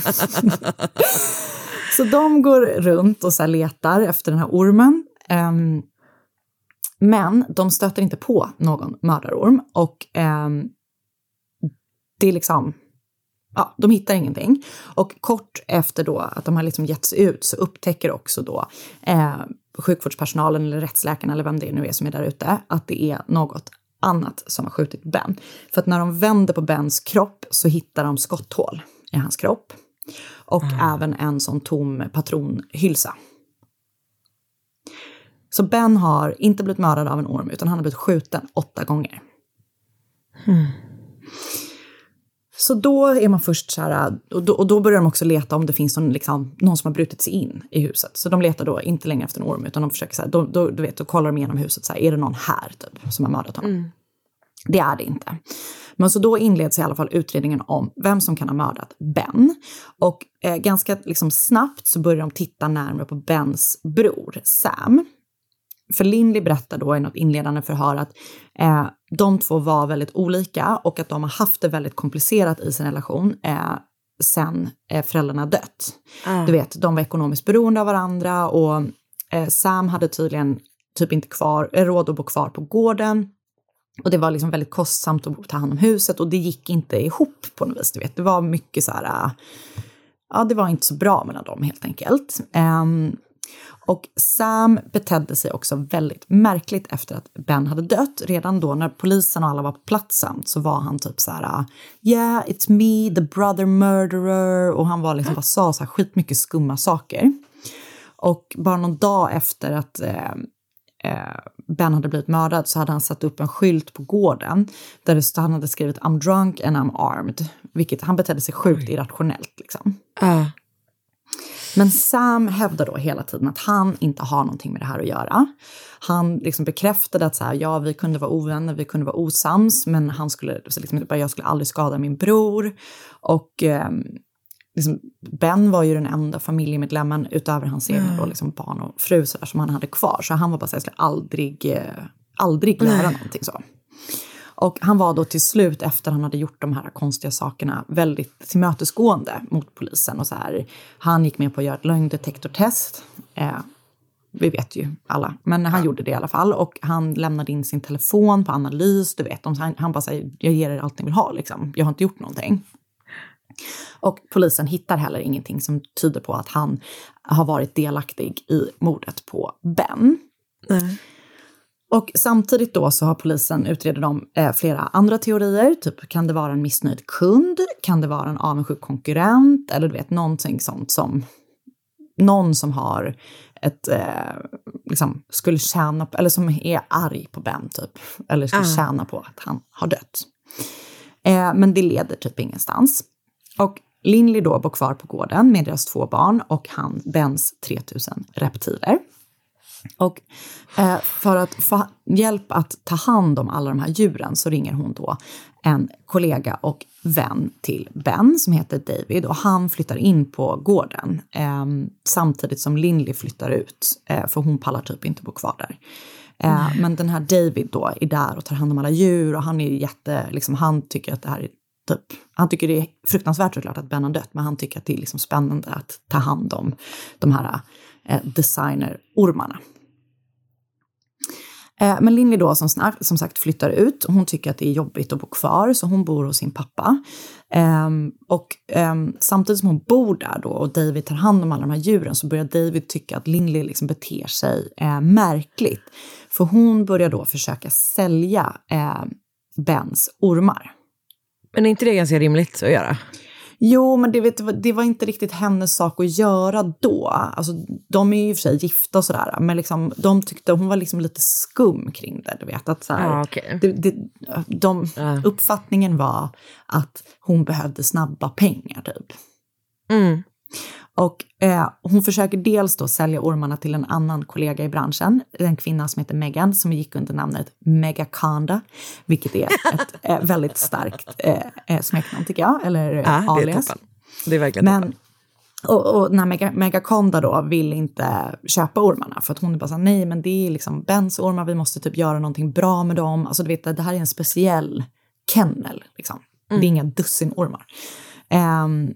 Så de går runt och så här letar efter den här ormen. Um, men de stöter inte på någon mördarorm och um, det är liksom, ja, de hittar ingenting. Och kort efter då att de har liksom gett sig ut så upptäcker också då eh, sjukvårdspersonalen eller rättsläkarna eller vem det nu är som är där ute att det är något annat som har skjutit Ben. För att när de vänder på Bens kropp så hittar de skotthål i hans kropp. Och även en sån tom patronhylsa. Så Ben har inte blivit mördad av en orm utan han har blivit skjuten åtta gånger. Så då är man först så här, och då, och då börjar de också leta om det finns någon, liksom, någon som har brutit sig in i huset. Så de letar då inte längre efter en orm, utan de försöker så här, då, då, du vet, då kollar de igenom huset, så här, är det någon här typ, som har mördat honom? Det är det inte. Men så då inleds i alla fall utredningen om vem som kan ha mördat Ben. Och eh, ganska liksom, snabbt så börjar de titta närmare på Bens bror Sam. För Lindley berättar då i något inledande förhör att eh, de två var väldigt olika och att de har haft det väldigt komplicerat i sin relation eh, sen eh, föräldrarna dött. Ah. Du vet, de var ekonomiskt beroende av varandra och eh, Sam hade tydligen typ inte kvar, eh, råd att bo kvar på gården. Och det var liksom väldigt kostsamt att ta hand om huset och det gick inte ihop på något vis. Du vet. Det var mycket så här, äh, ja det var inte så bra mellan dem helt enkelt. Ehm, och Sam betedde sig också väldigt märkligt efter att Ben hade dött. Redan då när polisen och alla var på platsen så var han typ så här, yeah it's me, the brother murderer. Och han var liksom bara sa så här skitmycket skumma saker. Och bara någon dag efter att eh, eh, Ben hade blivit mördad så hade han satt upp en skylt på gården där det stod, han hade skrivit I'm drunk and I'm armed. Vilket han betedde sig sjukt irrationellt liksom. Ah. Men Sam hävdar då hela tiden att han inte har någonting med det här att göra. Han liksom bekräftade att så här, ja, vi kunde vara ovänner, vi kunde vara osams, men han skulle, liksom, jag skulle aldrig skada min bror. Och eh, liksom, Ben var ju den enda familjemedlemmen utöver hans egna då, liksom, barn och fru så där, som han hade kvar. Så han var bara så här, jag skulle aldrig, eh, aldrig göra någonting så. Och han var då till slut, efter han hade gjort de här konstiga sakerna, väldigt tillmötesgående mot polisen. Och så här, han gick med på att göra ett lögndetektortest. Eh, vi vet ju alla, men han gjorde det i alla fall. Och han lämnade in sin telefon på analys, du vet. Han, han bara säger, jag ger er allt ni vill ha, liksom. Jag har inte gjort någonting. Och polisen hittar heller ingenting som tyder på att han har varit delaktig i mordet på Ben. Och samtidigt då så har polisen utreder de eh, flera andra teorier. Typ kan det vara en missnöjd kund? Kan det vara en avundsjuk konkurrent? Eller du vet någonting sånt som någon som har ett, eh, liksom skulle tjäna på, eller som är arg på Ben typ. Eller skulle Ah. tjäna på att han har dött. Eh, men det leder typ ingenstans. Och Lindley då bor kvar på gården med deras två barn och han Bens 3000 reptiler. Och eh, för att få hjälp att ta hand om alla de här djuren så ringer hon då en kollega och vän till Ben som heter David och han flyttar in på gården eh, samtidigt som Lindley flyttar ut eh, för hon pallar typ inte bo kvar där. Eh, men den här David då är där och tar hand om alla djur och han är jätte, liksom han tycker att det här är typ, han tycker det är fruktansvärt såklart att Ben har dött men han tycker att det är liksom spännande att ta hand om de här eh, designerormarna. Eh, men Lindy då som, snar- som sagt flyttar ut. Hon tycker att det är jobbigt att bo kvar så hon bor hos sin pappa. Ehm, och ehm, samtidigt som hon bor där då och David tar hand om alla de här djuren så börjar David tycka att Lindy liksom beter sig eh, märkligt. För hon börjar då försöka sälja eh, Bens ormar. Men är inte det ganska rimligt att göra? Jo, men det, vet, det var inte riktigt hennes sak att göra då. Alltså, de är ju i och för sig gifta och sådär, men liksom, de tyckte hon var liksom lite skum kring det. Du vet, att så här, Ja, okej. det, det, de, Uppfattningen var att hon behövde snabba pengar, typ. Mm. Och eh, hon försöker dels då sälja ormarna till en annan kollega i branschen, en kvinna som heter Megan, som gick under namnet Megaconda, vilket är ett eh, väldigt starkt eh, eh, smeknamn tycker jag, eller det är alias. toppen. Det är verkligen Men, toppen. och, och när Mega, Megaconda då vill inte köpa ormarna för att hon är bara så här, nej men det är liksom Bens ormar, vi måste typ göra någonting bra med dem. Alltså du vet, det här är en speciell kennel liksom. Det är inga dussin ormar. Ehm,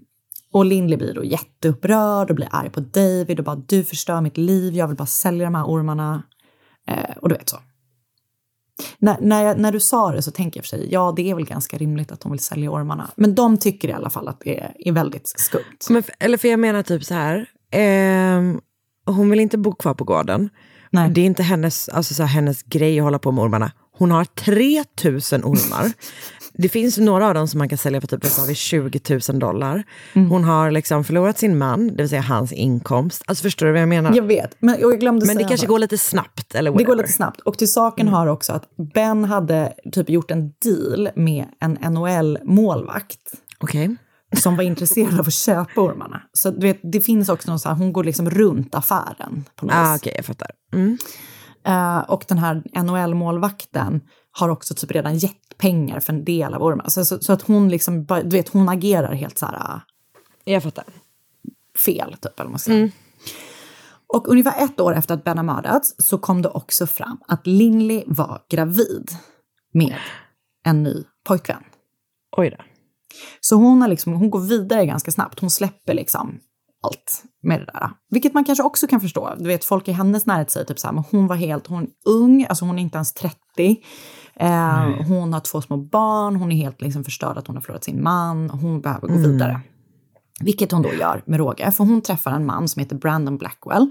och Lindley blir då jätteupprörd och blir arg på David och bara du förstör mitt liv, jag vill bara sälja de här ormarna. Eh, och du vet så. När, när, jag, när du sa det så tänker jag för sig, ja det är väl ganska rimligt att hon vill sälja ormarna. Men de tycker i alla fall att det är, är väldigt skumt. Men, eller för jag menar typ så här. eh, hon vill inte bo kvar på gården. Det är inte hennes, alltså så här, hennes grej att hålla på med ormarna. Hon har 3000 ormar. Det finns några av dem som man kan sälja för typ vad sa vi, 20 000 dollar. Mm. Hon har liksom förlorat sin man, det vill säga hans inkomst. Alltså förstår du vad jag menar? Jag vet, men jag glömde Men det kanske bara. går lite snabbt eller Det går lite snabbt. Och till saken har också att Ben hade typ gjort en deal med en NHL-målvakt. Okej. Som var intresserad av att köpa ormarna. Så du vet, det finns också någon så här, hon går liksom runt affären på något Ah, vis. Okej, jag fattar. Mm. Eh, och den här NHL-målvakten har också typ redan gett pengar för en del av ormarna. Så, så, så att hon liksom, du vet, hon agerar helt så här... eh, Jag fattar. Fel, typ, eller man säger. Och ungefär ett år efter att Ben har mördats så kom det också fram att Lindley var gravid med en ny pojkvän. Oj då. Så hon, har liksom, hon går vidare ganska snabbt. Hon släpper liksom allt med det där. Vilket man kanske också kan förstå. Du vet, folk i hennes närhet säger typ så här, men hon var helt, hon är ung, alltså hon är inte ens 30. Eh, hon har två små barn, hon är helt liksom förstörd att hon har förlorat sin man. Hon behöver gå Mm. vidare. Vilket hon då gör med råge, för hon träffar en man som heter Brandon Blackwell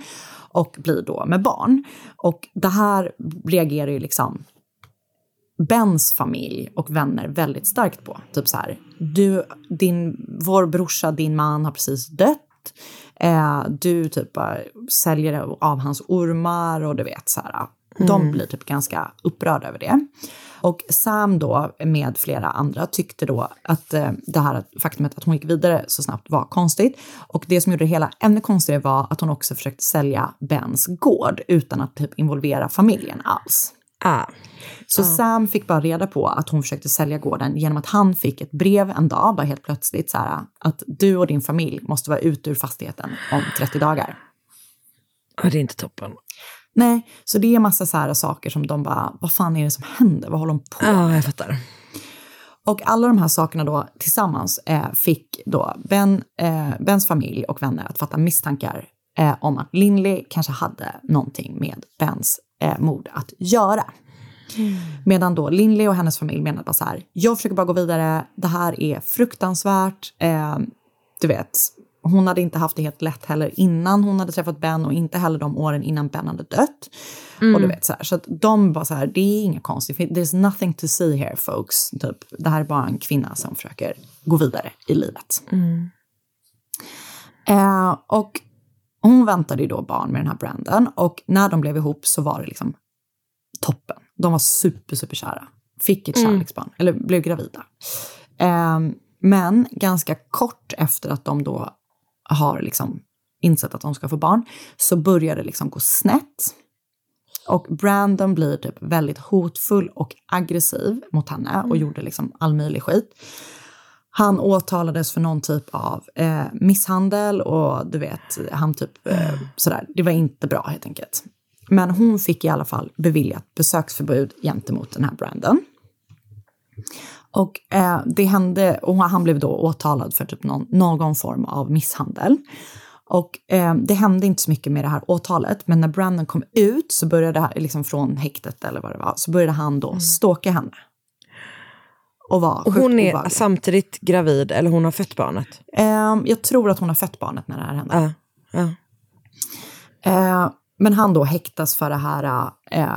och blir då med barn. Och det här reagerar ju liksom Bens familj och vänner väldigt starkt på. Typ så här, du, din, vår brorsa, din man har precis dött. Eh, du typ säljer av hans ormar och du vet så här. De Mm. blir typ ganska upprörda över det. Och Sam då med flera andra tyckte då att eh, det här faktumet att hon gick vidare så snabbt var konstigt. Och det som gjorde det hela ännu konstigare var att hon också försökte sälja Bens gård utan att typ involvera familjen alls. Ah. Så Ah. Sam fick bara reda på att hon försökte sälja gården genom att han fick ett brev en dag, bara helt plötsligt, så här, att du och din familj måste vara ute ur fastigheten om 30 dagar. Ja, det är inte toppen. Nej, så det är massa så här saker som de bara, vad fan är det som händer? Vad håller de på Ja, jag fattar. Och alla de här sakerna då tillsammans eh, fick då ben, eh, Bens familj och vänner att fatta misstankar eh, om att Lindley kanske hade någonting med Bens eh, mord att göra. Medan då Lindley och hennes familj menade bara så här, jag försöker bara gå vidare, det här är fruktansvärt, eh, du vet, hon hade inte haft det helt lätt heller innan hon hade träffat Ben och inte heller de åren innan Ben hade dött. Och du vet så här, så att de bara så här, det är inga konstigt, there's nothing to see here folks. Typ, det här är bara en kvinna som försöker gå vidare i livet. Eh, och hon väntade ju då barn med den här Brandon och när de blev ihop så var det liksom toppen. De var super, super kära. Fick ett Mm. kärleksbarn, eller blev gravida. Eh, men ganska kort efter att de då har liksom insett att de ska få barn så börjar det liksom gå snett. Och Brandon blir typ väldigt hotfull och aggressiv mot henne och gjorde liksom all möjlig skit. Han åtalades för någon typ av eh, misshandel och du vet, han typ eh, sådär. Det var inte bra helt enkelt. Men hon fick i alla fall beviljat besöksförbud gentemot den här Brandon. Och eh, det hände, och han blev då åtalad för typ någon, någon form av misshandel. Och eh, det hände inte så mycket med det här åtalet, men när Brandon kom ut så började, liksom från häktet eller vad det var, så började han då stalka henne. Och var Och hon är obehaglig. samtidigt gravid, eller hon har fött barnet? Ehm, jag tror att hon har fött barnet när det här hände. Ja, ja. Eh, men han då häktas för det här, eh,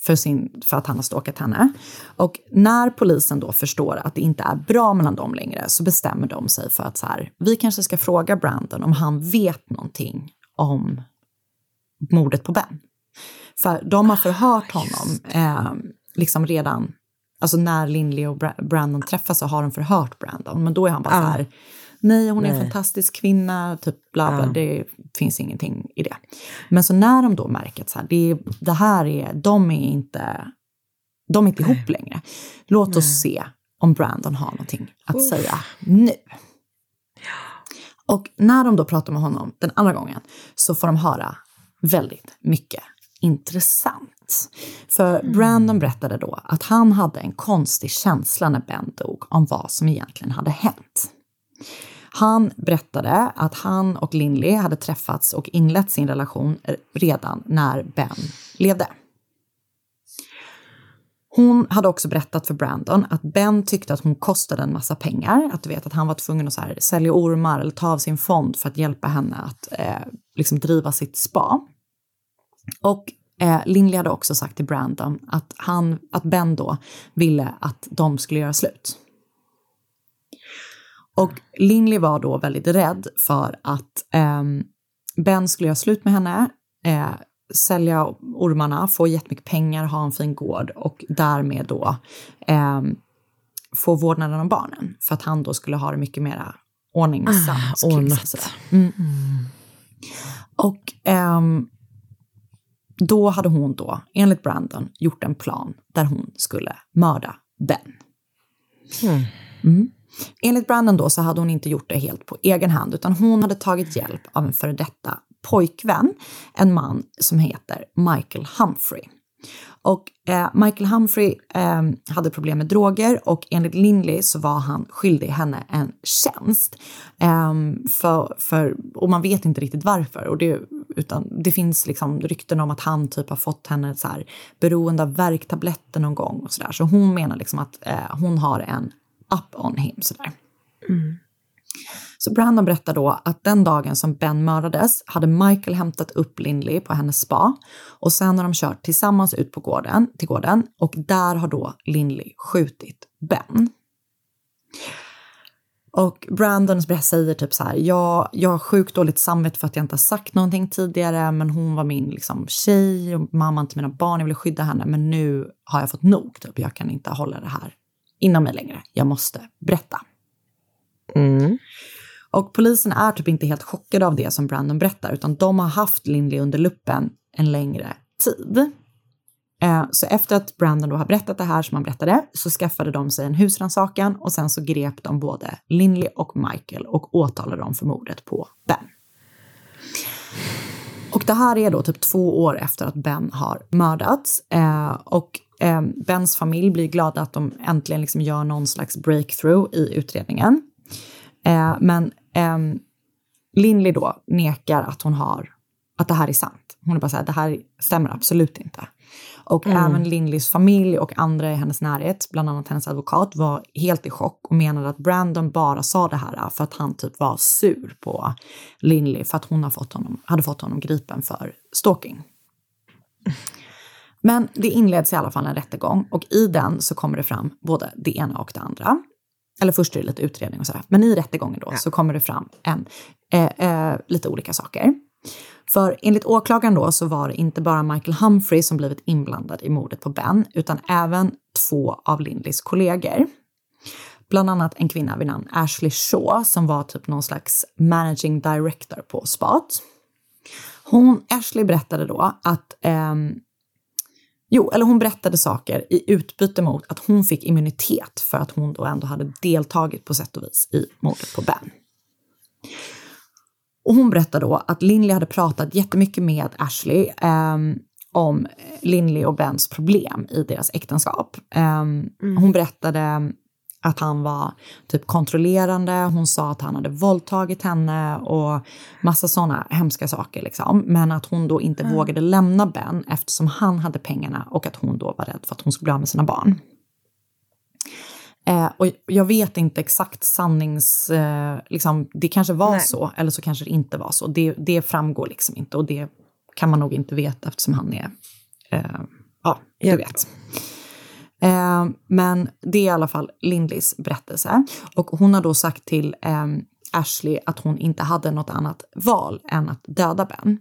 för, sin, för att han har stalkat henne. Och när polisen då förstår att det inte är bra mellan dem längre så bestämmer de sig för att så här, vi kanske ska fråga Brandon om han vet någonting om mordet på Ben. För de har förhört honom eh, liksom redan, alltså när Lindley och Bra- Brandon träffas så har de förhört Brandon. Men då är han bara Ah. så här, nej hon är en Nej. fantastisk kvinna, typ bla bla, Ah. det finns ingenting i det. Men så när de då märker att så här, det, det här är, de är inte, de är inte ihop längre. Låt oss se om Brandon har någonting att Uff. säga nu. Och när de då pratar med honom den andra gången så får de höra väldigt mycket intressant. För Brandon berättade då att han hade en konstig känsla när Ben dog om vad som egentligen hade hänt. Han berättade att han och Lindley hade träffats och inlett sin relation redan när Ben levde. Hon hade också berättat för Brandon att Ben tyckte att hon kostade en massa pengar. Att du vet att han var tvungen att så här, sälja ormar eller ta av sin fond för att hjälpa henne att eh, liksom driva sitt spa. Och eh, Lindley hade också sagt till Brandon att, han, att Ben då ville att de skulle göra slut. Och Lindley var då väldigt rädd för att eh, Ben skulle göra slut med henne, eh, sälja ormarna, få jättemycket pengar, ha en fin gård och därmed då eh, få vårdnaden om barnen. För att han då skulle ha det mycket mera ordningsamt. Ah, ordnat. Mm. Och ehm, då hade hon då, enligt Brandon, gjort en plan där hon skulle mörda Ben. Mm. Enligt Brandon då så hade hon inte gjort det helt på egen hand, utan hon hade tagit hjälp av en före detta pojkvän, en man som heter Michael Humphrey. Och eh, Michael Humphrey eh, hade problem med droger och enligt Lindley så var han skyldig henne en tjänst. Eh, för, för, och man vet inte riktigt varför. Och det, utan det finns liksom rykten om att han typ har fått henne så här, beroende av värktabletter någon gång och sådär. Så hon menar liksom att eh, hon har en up on him sådär. Mm. Så Brandon berättar då att den dagen som Ben mördades hade Michael hämtat upp Lindley på hennes spa och sen har de kört tillsammans ut på gården, till gården och där har då Lindley skjutit Ben. Och Brandon säger typ så här, jag, jag har sjukt dåligt samvete för att jag inte har sagt någonting tidigare, men hon var min liksom, tjej och mamman till mina barn, jag ville skydda henne, men nu har jag fått nog, typ. jag kan inte hålla det här inom mig längre, jag måste berätta. Mm. Och polisen är typ inte helt chockade av det som Brandon berättar, utan de har haft Lindley under luppen en längre tid. Eh, så efter att Brandon då har berättat det här som han berättade så skaffade de sig en husrannsakan och sen så grep de både Lindley och Michael och åtalade dem för mordet på Ben. Och det här är då typ två år efter att Ben har mördats eh, och eh, Bens familj blir glada att de äntligen liksom gör någon slags breakthrough i utredningen. Men eh, Lindley då nekar att hon har, att det här är sant. Hon är bara så här, det här stämmer absolut inte. Och Mm. även Lindleys familj och andra i hennes närhet, bland annat hennes advokat, var helt i chock och menade att Brandon bara sa det här för att han typ var sur på Lindley för att hon har fått honom, hade fått honom gripen för stalking. Men det inleds i alla fall en rättegång och i den så kommer det fram både det ena och det andra. Eller först är det lite utredning och sådär. Men i rättegången då så kommer det fram en, eh, eh, lite olika saker. För enligt åklagaren då så var det inte bara Michael Humphrey som blivit inblandad i mordet på Ben, utan även två av Lindleys kollegor. Bland annat en kvinna vid namn Ashley Shaw som var typ någon slags managing director på spat. Hon, Ashley berättade då att ehm, Jo, eller hon berättade saker i utbyte mot att hon fick immunitet för att hon då ändå hade deltagit på sätt och vis i mordet på Ben. Och hon berättade då att Lindley hade pratat jättemycket med Ashley ehm, om Lindley och Bens problem i deras äktenskap. Ehm, Hon berättade att han var typ kontrollerande, hon sa att han hade våldtagit henne och massa sådana hemska saker liksom. Men att hon då inte Mm. vågade lämna Ben eftersom han hade pengarna och att hon då var rädd för att hon skulle bli av med sina barn. Eh, och jag vet inte exakt sannings... Eh, liksom, det kanske var Nej. så, eller så kanske det inte var så. Det, det framgår liksom inte och det kan man nog inte veta eftersom han är... Eh, ja, du Japp. vet. Eh, men det är i alla fall Lindleys berättelse. Och hon har då sagt till eh, Ashley att hon inte hade något annat val än att döda Ben.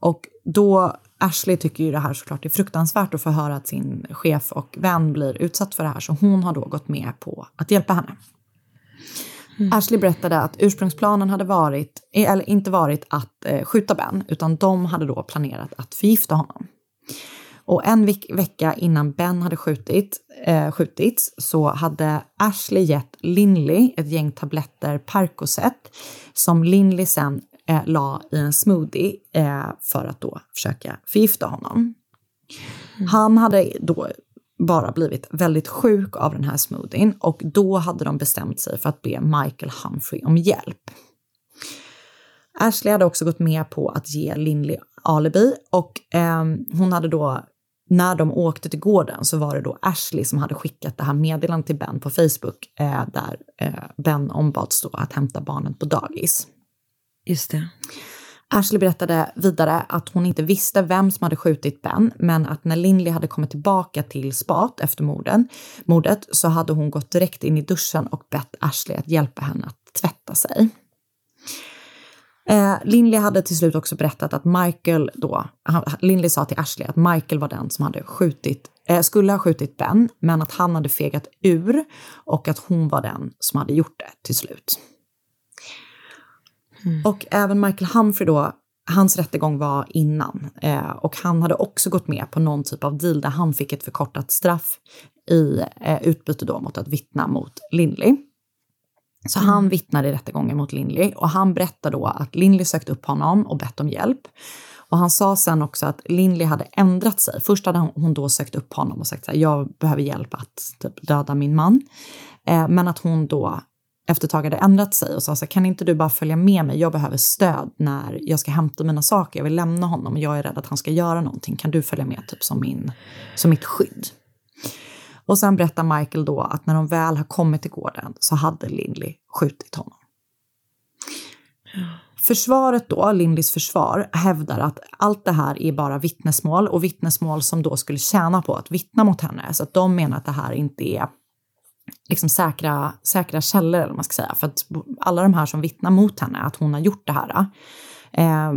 Och då, Ashley tycker ju det här såklart är fruktansvärt att få höra att sin chef och vän blir utsatt för det här, så hon har då gått med på att hjälpa henne. Ashley berättade att ursprungsplanen hade varit, eller inte varit att eh, skjuta Ben, utan de hade då planerat att förgifta honom. Och en veck- vecka innan Ben hade skjutit, eh, skjutits så hade Ashley gett Lindley ett gäng tabletter Percocet som Lindley sen eh, la i en smoothie eh, för att då försöka förgifta honom. Han hade då bara blivit väldigt sjuk av den här smoothien och då hade de bestämt sig för att be Michael Humphrey om hjälp. Ashley hade också gått med på att ge Lindley alibi och eh, hon hade då, när de åkte till gården så var det då Ashley som hade skickat det här meddelandet till Ben på Facebook eh, där eh, Ben ombads då att hämta barnen på dagis. Just det. Ashley berättade vidare att hon inte visste vem som hade skjutit Ben, men att när Lindley hade kommit tillbaka till spat efter morden, mordet så hade hon gått direkt in i duschen och bett Ashley att hjälpa henne att tvätta sig. Eh, Lindley hade till slut också berättat att Michael då, han, Lindley sa till Ashley att Michael var den som hade skjutit, eh, skulle ha skjutit Ben, men att han hade fegat ur och att hon var den som hade gjort det till slut. Och även Michael Humphrey då, hans rättegång var innan eh, och han hade också gått med på någon typ av deal där han fick ett förkortat straff i eh, utbyte då mot att vittna mot Lindley. Så han vittnade i rättegången mot Lindley och han berättade då att Lindley sökt upp honom och bett om hjälp. Och han sa sen också att Lindley hade ändrat sig. Först hade hon då sökt upp honom och sagt så här, jag behöver hjälp att typ, döda min man. Eh, men att hon då efter ett tag hade ändrat sig och sa så här, kan inte du bara följa med mig? Jag behöver stöd när jag ska hämta mina saker. Jag vill lämna honom och jag är rädd att han ska göra någonting. Kan du följa med typ som, min, som mitt skydd? Och sen berättar Michael då att när de väl har kommit till gården så hade Lindley skjutit honom. Försvaret då, Lindleys försvar, hävdar att allt det här är bara vittnesmål och vittnesmål som då skulle tjäna på att vittna mot henne. Så att de menar att det här inte är liksom säkra, säkra källor, eller man ska säga. För att alla de här som vittnar mot henne, att hon har gjort det här, eh,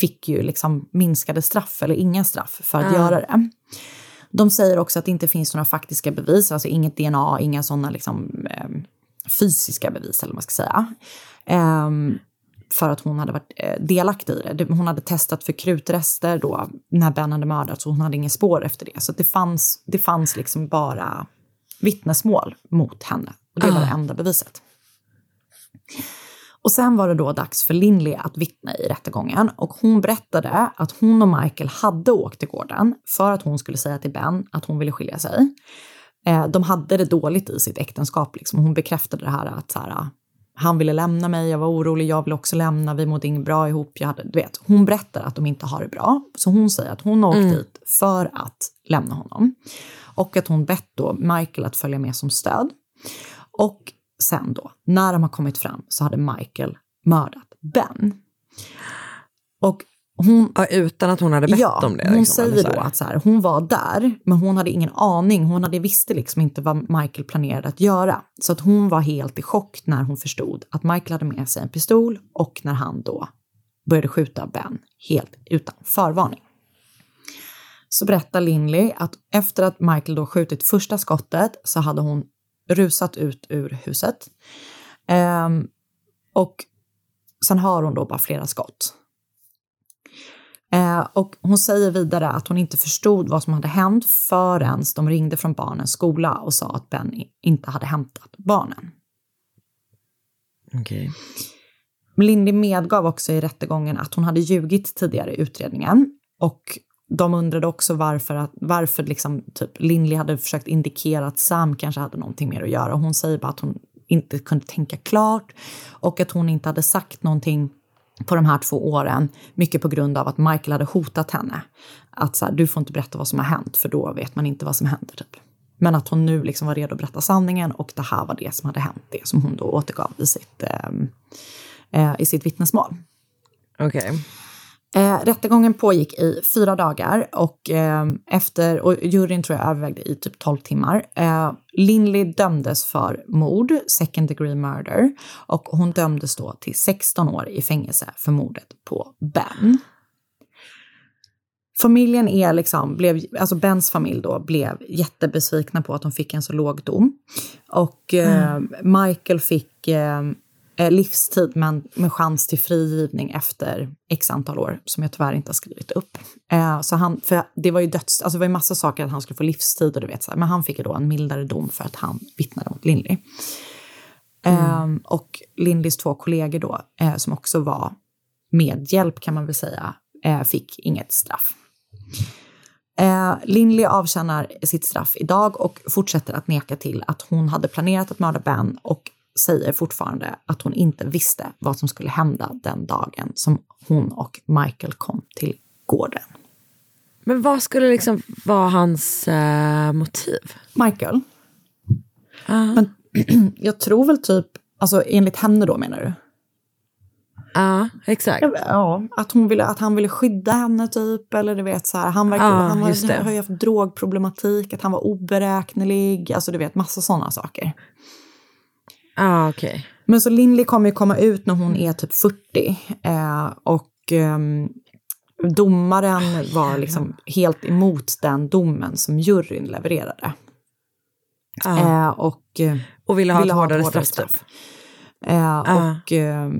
fick ju liksom minskade straff eller inga straff för att Mm. göra det. De säger också att det inte finns några faktiska bevis, alltså inget DNA, inga sådana liksom, eh, fysiska bevis, eller vad man ska säga. Eh, för att hon hade varit eh, delaktig i det. Hon hade testat för krutrester då när Ben hade mördats och hon hade inga spår efter det. Så det fanns, det fanns liksom bara vittnesmål mot henne. Och det var det enda beviset. Och sen var det då dags för Lindley att vittna i rättegången och hon berättade att hon och Michael hade åkt till gården för att hon skulle säga till Ben att hon ville skilja sig. Eh, de hade det dåligt i sitt äktenskap. Liksom. Hon bekräftade det här att så här, han ville lämna mig, jag var orolig, jag ville också lämna, vi mådde inget bra ihop. Jag hade, du vet, hon berättar att de inte har det bra, så hon säger att hon har åkt Mm. dit för att lämna honom. Och att hon bett då Michael att följa med som stöd. Och sen då, när de har kommit fram så hade Michael mördat Ben. Och hon... Ja, utan att hon hade bett ja, om det. hon liksom, eller säger så då att så här, hon var där, men hon hade ingen aning. Hon hade visste liksom inte vad Michael planerade att göra. Så att hon var helt i chock när hon förstod att Michael hade med sig en pistol och när han då började skjuta Ben helt utan förvarning. Så berättar Lindley att efter att Michael då skjutit första skottet så hade hon rusat ut ur huset. Ehm, och sen har hon då bara flera skott. Eh, och hon säger vidare att hon inte förstod vad som hade hänt förrän de ringde från barnens skola och sa att Ben i- inte hade hämtat barnen. Okej. Lindy medgav också i rättegången att hon hade ljugit tidigare i utredningen och de undrade också varför, att, varför liksom, typ, Lindley hade försökt indikera att Sam kanske hade någonting mer att göra. Hon säger bara att hon inte kunde tänka klart och att hon inte hade sagt någonting på de här två åren, mycket på grund av att Michael hade hotat henne. Att så här, du får inte berätta vad som har hänt, för då vet man inte vad som händer. Typ. Men att hon nu liksom var redo att berätta sanningen och det här var det som hade hänt, det som hon då återgav i sitt, eh, eh, i sitt vittnesmål. Okej. Eh, rättegången pågick i fyra dagar och eh, efter, och juryn tror jag övervägde i typ 12 timmar. Eh, Lindley dömdes för mord, second degree murder, och hon dömdes då till 16 år i fängelse för mordet på Ben. Familjen är liksom, blev, alltså Bens familj då blev jättebesvikna på att de fick en så låg dom. Och eh, Michael fick eh, livstid men med chans till frigivning efter x antal år som jag tyvärr inte har skrivit upp. Eh, så han, för det var ju döds, alltså det var ju massa saker att han skulle få livstid och du vet så här, men han fick ju då en mildare dom för att han vittnade mot Lindley. Eh, och Lindleys två kollegor då, eh, som också var medhjälp kan man väl säga, eh, fick inget straff. Eh, Lindley avtjänar sitt straff idag och fortsätter att neka till att hon hade planerat att mörda Ben och säger fortfarande att hon inte visste vad som skulle hända den dagen som hon och Michael kom till gården. Men vad skulle liksom vara hans eh, motiv? Michael? Men, jag tror väl typ, alltså enligt henne då menar du? Ja, exakt. Ja, att, hon ville, att han ville skydda henne typ, eller du vet så här, han, verkar, Ja, han var, har ju haft drogproblematik, att han var oberäknelig, alltså du vet massa sådana saker. Ja, okej. Men så Lindley kommer ju komma ut när hon är typ 40 eh, och ehm, domaren var liksom helt emot den domen som juryn levererade. Ja. Eh, och, eh, Och ville ha ett hårdare straff, typ. Eh, Ja. Och eh,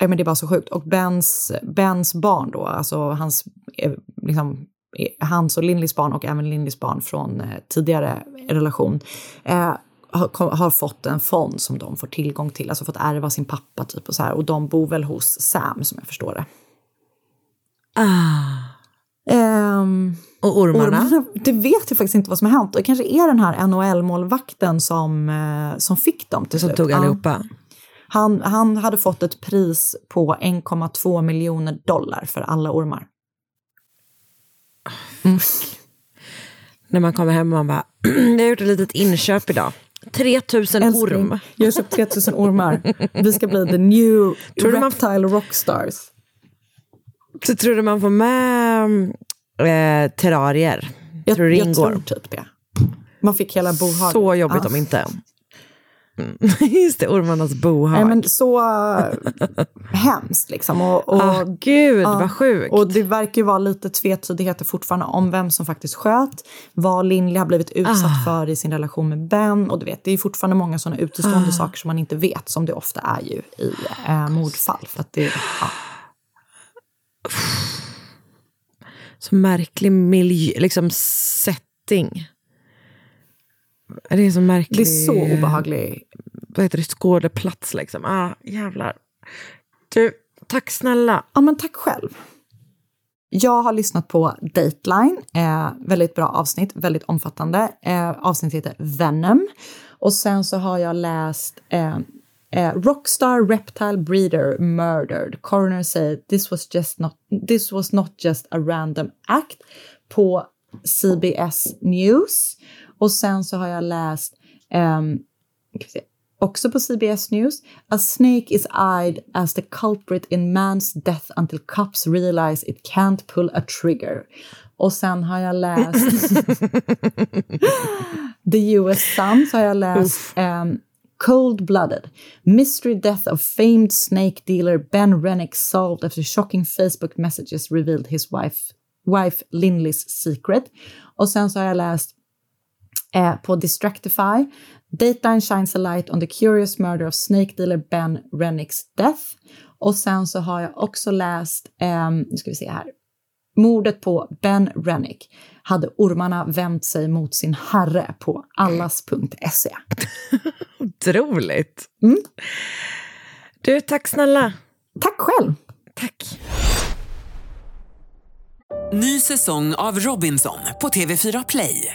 men det är bara så sjukt. Och Bens, Bens barn då, alltså hans, eh, liksom, eh, hans och Lindleys barn och även Lindleys barn från eh, tidigare relation eh, har, fått en fond som de får tillgång till, alltså fått ärva sin pappa typ och så här. Och de bor väl hos Sam som jag förstår det. Ah. Ehm, och ormarna? Det vet jag faktiskt inte vad som har hänt. Det kanske är den här NHL-målvakten som, eh, som fick dem till Som slut. tog allihopa? Han, han hade fått ett pris på 1,2 miljoner dollar för alla ormar. När man kommer hem och man bara, jag har gjort ett litet inköp idag. 3000 Älskling, orm. Jag har köpt 3000 ormar. Vi ska bli the new Tror du man- reptile rockstars. Så tror du man får med eh, terrarier? Jag, tror jag tror typ det. Man fick hela bohaget. Så jobbigt Ja. om inte. Just det, ormarnas bohag. Nej, men så äh, hemskt liksom. Och, och, Ah, gud, vad sjukt. Och det verkar ju vara lite tvetydigheter fortfarande om vem som faktiskt sköt, vad Lindley har blivit utsatt Ah. för i sin relation med Ben. Och du vet, det är fortfarande många sådana utestående Ah. saker som man inte vet, som det ofta är ju i äh, mordfall. För att det, ja. Så märklig miljö, liksom setting. Det är så märklig... Det är så obehaglig. Vad heter det? Skådeplats liksom. Ah, jävlar. Du, tack snälla. Ja, men tack själv. Jag har lyssnat på Dateline, eh, väldigt bra avsnitt, väldigt omfattande. Eh, avsnittet heter Venom. Och sen så har jag läst eh, eh, Rockstar Reptile Breeder Murdered. Coroner said this was, just not, this was not just a random act på CBS News. Och sen så har jag läst ehm, se, också på CBS News. A snake is eyed as the culprit in man's death until cops realize it can't pull a trigger. Och sen har jag läst The US Sun, så har jag läst um, Cold Blooded. Mystery death of famed snake dealer Ben Rennick solved after shocking Facebook messages revealed his wife, wife Lindleys secret. Och sen så har jag läst eh, på Distractify. Dateline shines a light on the curious murder of snake dealer Ben Rennicks death. Och sen så har jag också läst, ehm, nu ska vi se här, mordet på Ben Rennick. Hade ormarna vänt sig mot sin herre på allas.se. Otroligt. Mm. Du, tack snälla. Tack själv. Tack. Ny säsong av Robinson på TV4 Play.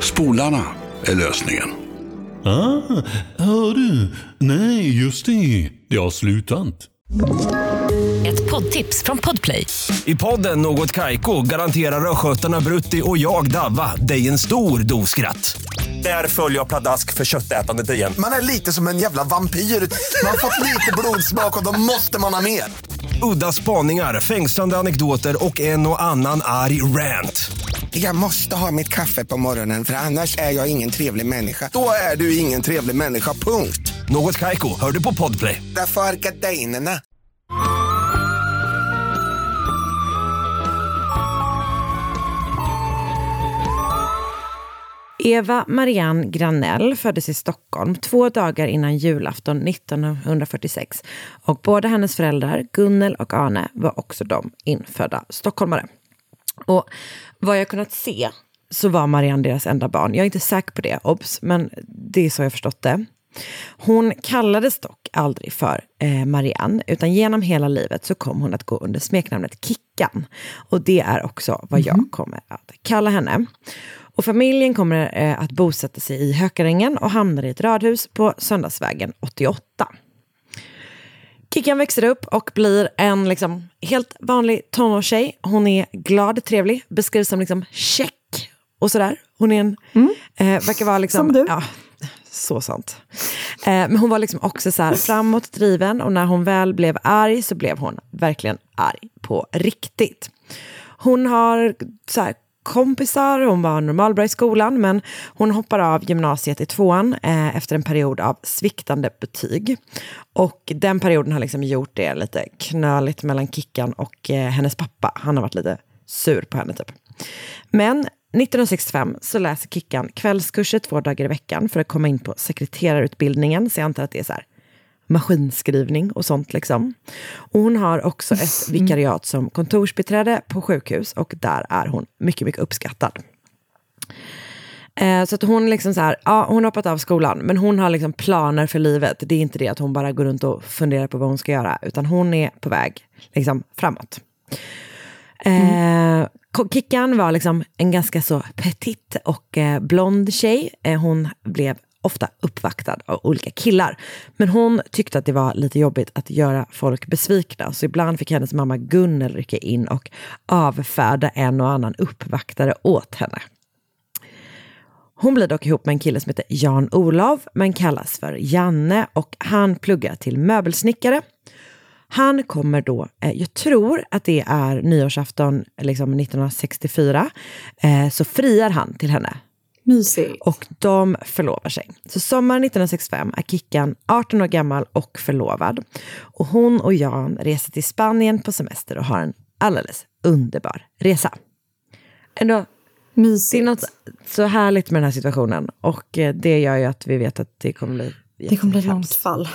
Spolarna är lösningen. Ah, hör du? Nej, just det. Det har slutat. Ett poddtips från Podplay. I podden Något Kaiko garanterar östgötarna Brutti och jag, Davva, dig en stor dos skratt. Där följer jag pladask för köttätandet igen. Man är lite som en jävla vampyr. Man har fått lite blodsmak och då måste man ha mer. Udda spaningar, fängslande anekdoter och en och annan arg rant. Jag måste ha mitt kaffe på morgonen för annars är jag ingen trevlig människa. Då är du ingen trevlig människa, punkt. Något Kaiko, hör du på Podplay. Därför är gardinerna. Eva Marianne Granell föddes i Stockholm två dagar innan julafton 1946. Och båda hennes föräldrar, Gunnel och Arne, var också de infödda stockholmare. Och vad jag kunnat se så var Marianne deras enda barn. Jag är inte säker på det, obs, men det är så jag förstått det. Hon kallades dock aldrig för eh, Marianne, utan genom hela livet så kom hon att gå under smeknamnet Kickan. Och det är också vad jag kommer att kalla henne. Och familjen kommer eh, att bosätta sig i Hökarängen och hamnar i ett radhus på Söndagsvägen 88. Kickan växer upp och blir en liksom, helt vanlig tonårstjej. Hon är glad, trevlig, beskrivs som liksom check och sådär. Hon är en, eh, verkar vara liksom... Som du. Ja, så sant. Eh, men hon var liksom också så här framåt driven och när hon väl blev arg så blev hon verkligen arg på riktigt. Hon har så här, kompisar, hon var normalbra i skolan men hon hoppar av gymnasiet i tvåan eh, efter en period av sviktande betyg. Och den perioden har liksom gjort det lite knöligt mellan Kickan och eh, hennes pappa. Han har varit lite sur på henne typ. Men 1965 så läser Kickan kvällskurser två dagar i veckan för att komma in på sekreterarutbildningen. Så jag antar att det är så här maskinskrivning och sånt liksom. Och hon har också ett vikariat som kontorsbiträde på sjukhus och där är hon mycket, mycket uppskattad. Eh, så att hon liksom så här, ja, hon har hoppat av skolan, men hon har liksom planer för livet. Det är inte det att hon bara går runt och funderar på vad hon ska göra, utan hon är på väg liksom framåt. Eh, Kickan var liksom en ganska så petit och eh, blond tjej. Eh, hon blev ofta uppvaktad av olika killar. Men hon tyckte att det var lite jobbigt att göra folk besvikna. Så ibland fick hennes mamma Gunnel rycka in och avfärda en och annan uppvaktare åt henne. Hon blir dock ihop med en kille som heter Jan Olov, men kallas för Janne och han pluggar till möbelsnickare. Han kommer då, eh, jag tror att det är nyårsafton liksom 1964, eh, så friar han till henne. Mysigt. Och de förlovar sig. Så sommaren 1965 är Kickan 18 år gammal och förlovad. Och hon och Jan reser till Spanien på semester och har en alldeles underbar resa. Ändå, Mysigt. det är något så härligt med den här situationen. Och eh, det gör ju att vi vet att det kommer bli Det kommer bli ett långt fall.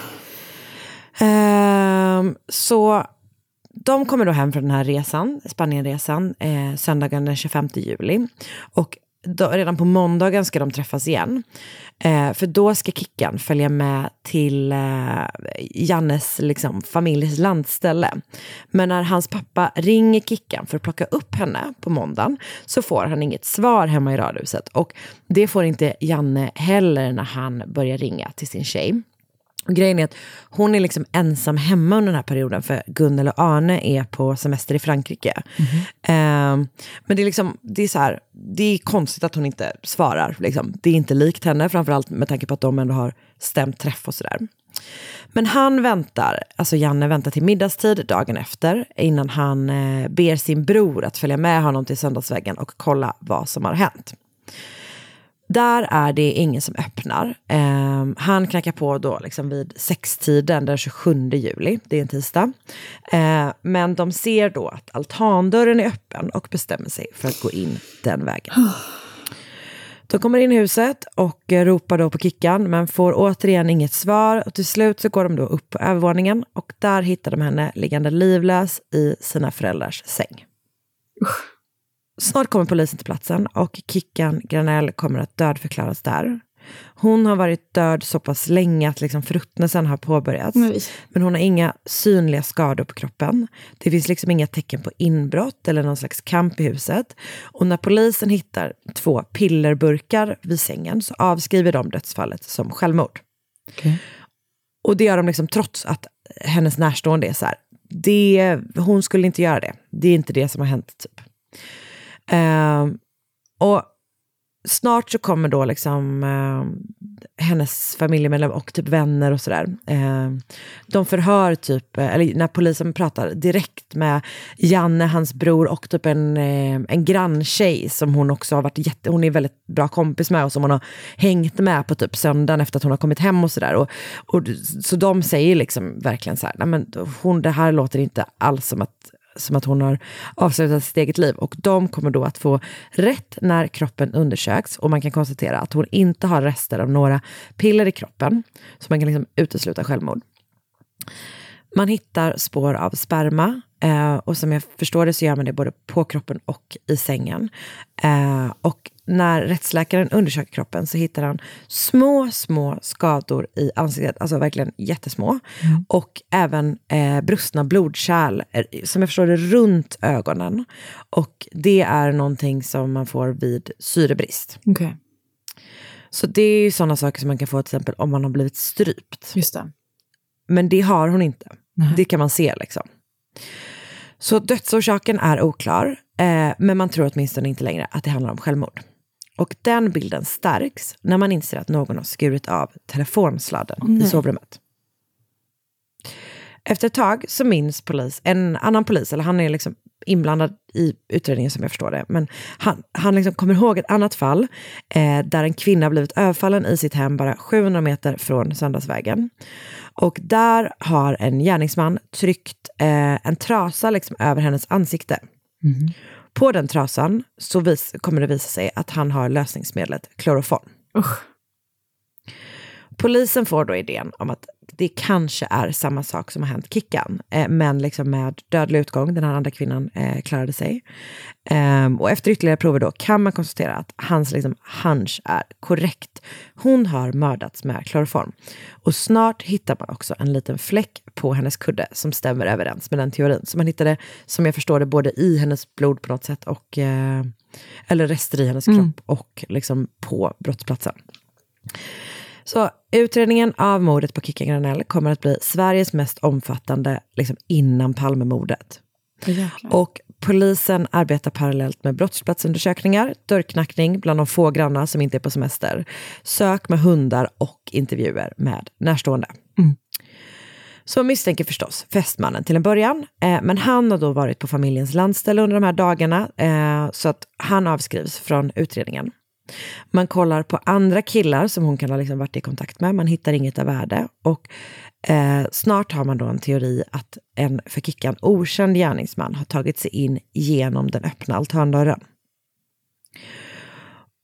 Ehm, så de kommer då hem från den här resan, Spanienresan, eh, söndagen den 25 juli. Och då, redan på måndagen ska de träffas igen. Eh, för då ska Kickan följa med till eh, Jannes liksom, familjs landställe. Men när hans pappa ringer Kickan för att plocka upp henne på måndagen så får han inget svar hemma i radhuset. Och det får inte Janne heller när han börjar ringa till sin tjej. Och grejen är att hon är liksom ensam hemma under den här perioden för Gunnel och Arne är på semester i Frankrike. Ehm, men det är, liksom, det, är så här, det är konstigt att hon inte svarar. Liksom. Det är inte likt henne, framförallt med tanke på att de ändå har stämt träff och sådär. Men han väntar, alltså Janne väntar till middagstid dagen efter innan han eh, ber sin bror att följa med honom till Söndagsvägen och kolla vad som har hänt. Där är det ingen som öppnar. Eh, han knackar på då liksom vid sextiden den 27 juli, det är en tisdag. Eh, men de ser då att altandörren är öppen och bestämmer sig för att gå in den vägen. De kommer in i huset och ropar då på Kickan men får återigen inget svar. Och till slut så går de då upp på övervåningen och där hittar de henne liggande livlös i sina föräldrars säng. Snart kommer polisen till platsen och Kickan Granell kommer att dödförklaras där. Hon har varit död så pass länge att liksom förruttnelsen har påbörjats. Nej. Men hon har inga synliga skador på kroppen. Det finns liksom inga tecken på inbrott eller någon slags kamp i huset. Och när polisen hittar två pillerburkar vid sängen så avskriver de dödsfallet som självmord. Och det gör de liksom trots att hennes närstående är så här, det, hon skulle inte göra det. Det är inte det som har hänt typ. Eh, och snart så kommer då liksom eh, hennes familjemedlem och typ vänner och sådär. Eh, de förhör typ, eh, eller när polisen pratar direkt med Janne, hans bror och typ en, eh, en granntjej som hon också har varit jätte, hon är väldigt bra kompis med och som hon har hängt med på typ söndagen efter att hon har kommit hem och sådär. Och, och, så de säger liksom verkligen så här, nej men hon, det här låter inte alls som att som att hon har avslutat sitt eget liv. Och de kommer då att få rätt när kroppen undersöks och man kan konstatera att hon inte har rester av några piller i kroppen. Så man kan liksom utesluta självmord. Man hittar spår av sperma eh, och som jag förstår det så gör man det både på kroppen och i sängen. Eh, och när rättsläkaren undersöker kroppen så hittar han små, små skador i ansiktet, alltså verkligen jättesmå. Och även eh, brustna blodkärl, eh, som jag förstår det, runt ögonen. Och det är någonting som man får vid syrebrist. Okej. Så det är ju sådana saker som man kan få till exempel om man har blivit strypt. Just det. Men det har hon inte. Det kan man se liksom. Så dödsorsaken är oklar, eh, men man tror åtminstone inte längre att det handlar om självmord. Och den bilden stärks när man inser att någon har skurit av telefonsladden Åh, i nej. sovrummet. Efter ett tag så minns polis, en annan polis, eller han är liksom inblandad i utredningen som jag förstår det, men han, han liksom kommer ihåg ett annat fall eh, där en kvinna blivit överfallen i sitt hem bara 700 meter från Söndagsvägen. Och där har en gärningsman tryckt eh, en trasa liksom över hennes ansikte. På den trasan så vis, kommer det visa sig att han har lösningsmedlet kloroform. Polisen får då idén om att det kanske är samma sak som har hänt Kickan, eh, men liksom med dödlig utgång. Den här andra kvinnan eh, klarade sig. Ehm, och efter ytterligare prover då kan man konstatera att hans liksom, hunch är korrekt. Hon har mördats med kloroform. Och snart hittar man också en liten fläck på hennes kudde som stämmer överens med den teorin. Så man hittade, som jag förstår det, både i hennes blod på något sätt och eh, eller rester i hennes Mm. kropp och liksom på brottsplatsen. Så utredningen av mordet på Kickan Granell kommer att bli Sveriges mest omfattande liksom, innan Palmemordet. Och polisen arbetar parallellt med brottsplatsundersökningar, dörrknackning bland de få grannar som inte är på semester, sök med hundar och intervjuer med närstående. Så misstänker förstås fästmannen till en början, eh, men han har då varit på familjens landställe under de här dagarna, eh, så att han avskrivs från utredningen. Man kollar på andra killar som hon kan ha liksom varit i kontakt med, man hittar inget av värde. Och eh, snart har man då en teori att en för Kickan okänd gärningsman har tagit sig in genom den öppna altandörren.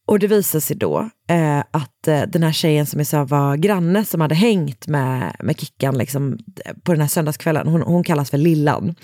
Och det visar sig då eh, att eh, den här tjejen som jag sa var granne som hade hängt med, med Kickan liksom, på den här söndagskvällen, hon, hon kallas för Lillan.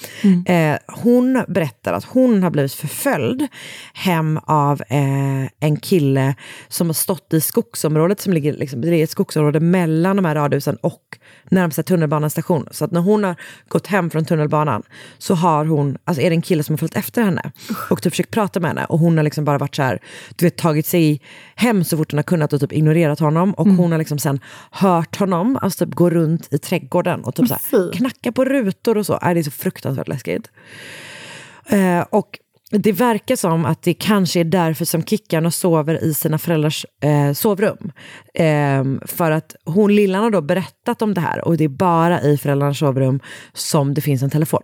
Eh, hon berättar att hon har blivit förföljd hem av eh, en kille som har stått i skogsområdet som ligger, liksom, det är ett skogsområde mellan de här radhusen och närmsta tunnelbanestation. Så att när hon har gått hem från tunnelbanan så har hon, alltså är det en kille som har följt efter henne och typ försökt prata med henne och hon har liksom bara varit så här, du vet tagit sig hem så fort har kunnat och typ ignorerat honom och hon har liksom sen hört honom, alltså typ gå runt i trädgården och typ så här, knacka på rutor och så. Äh, det är så fruktansvärt läskigt. Eh, och det verkar som att det kanske är därför som Kickan sover i sina föräldrars eh, sovrum. Eh, för att hon, Lillan har då berättat om det här och det är bara i föräldrarnas sovrum som det finns en telefon.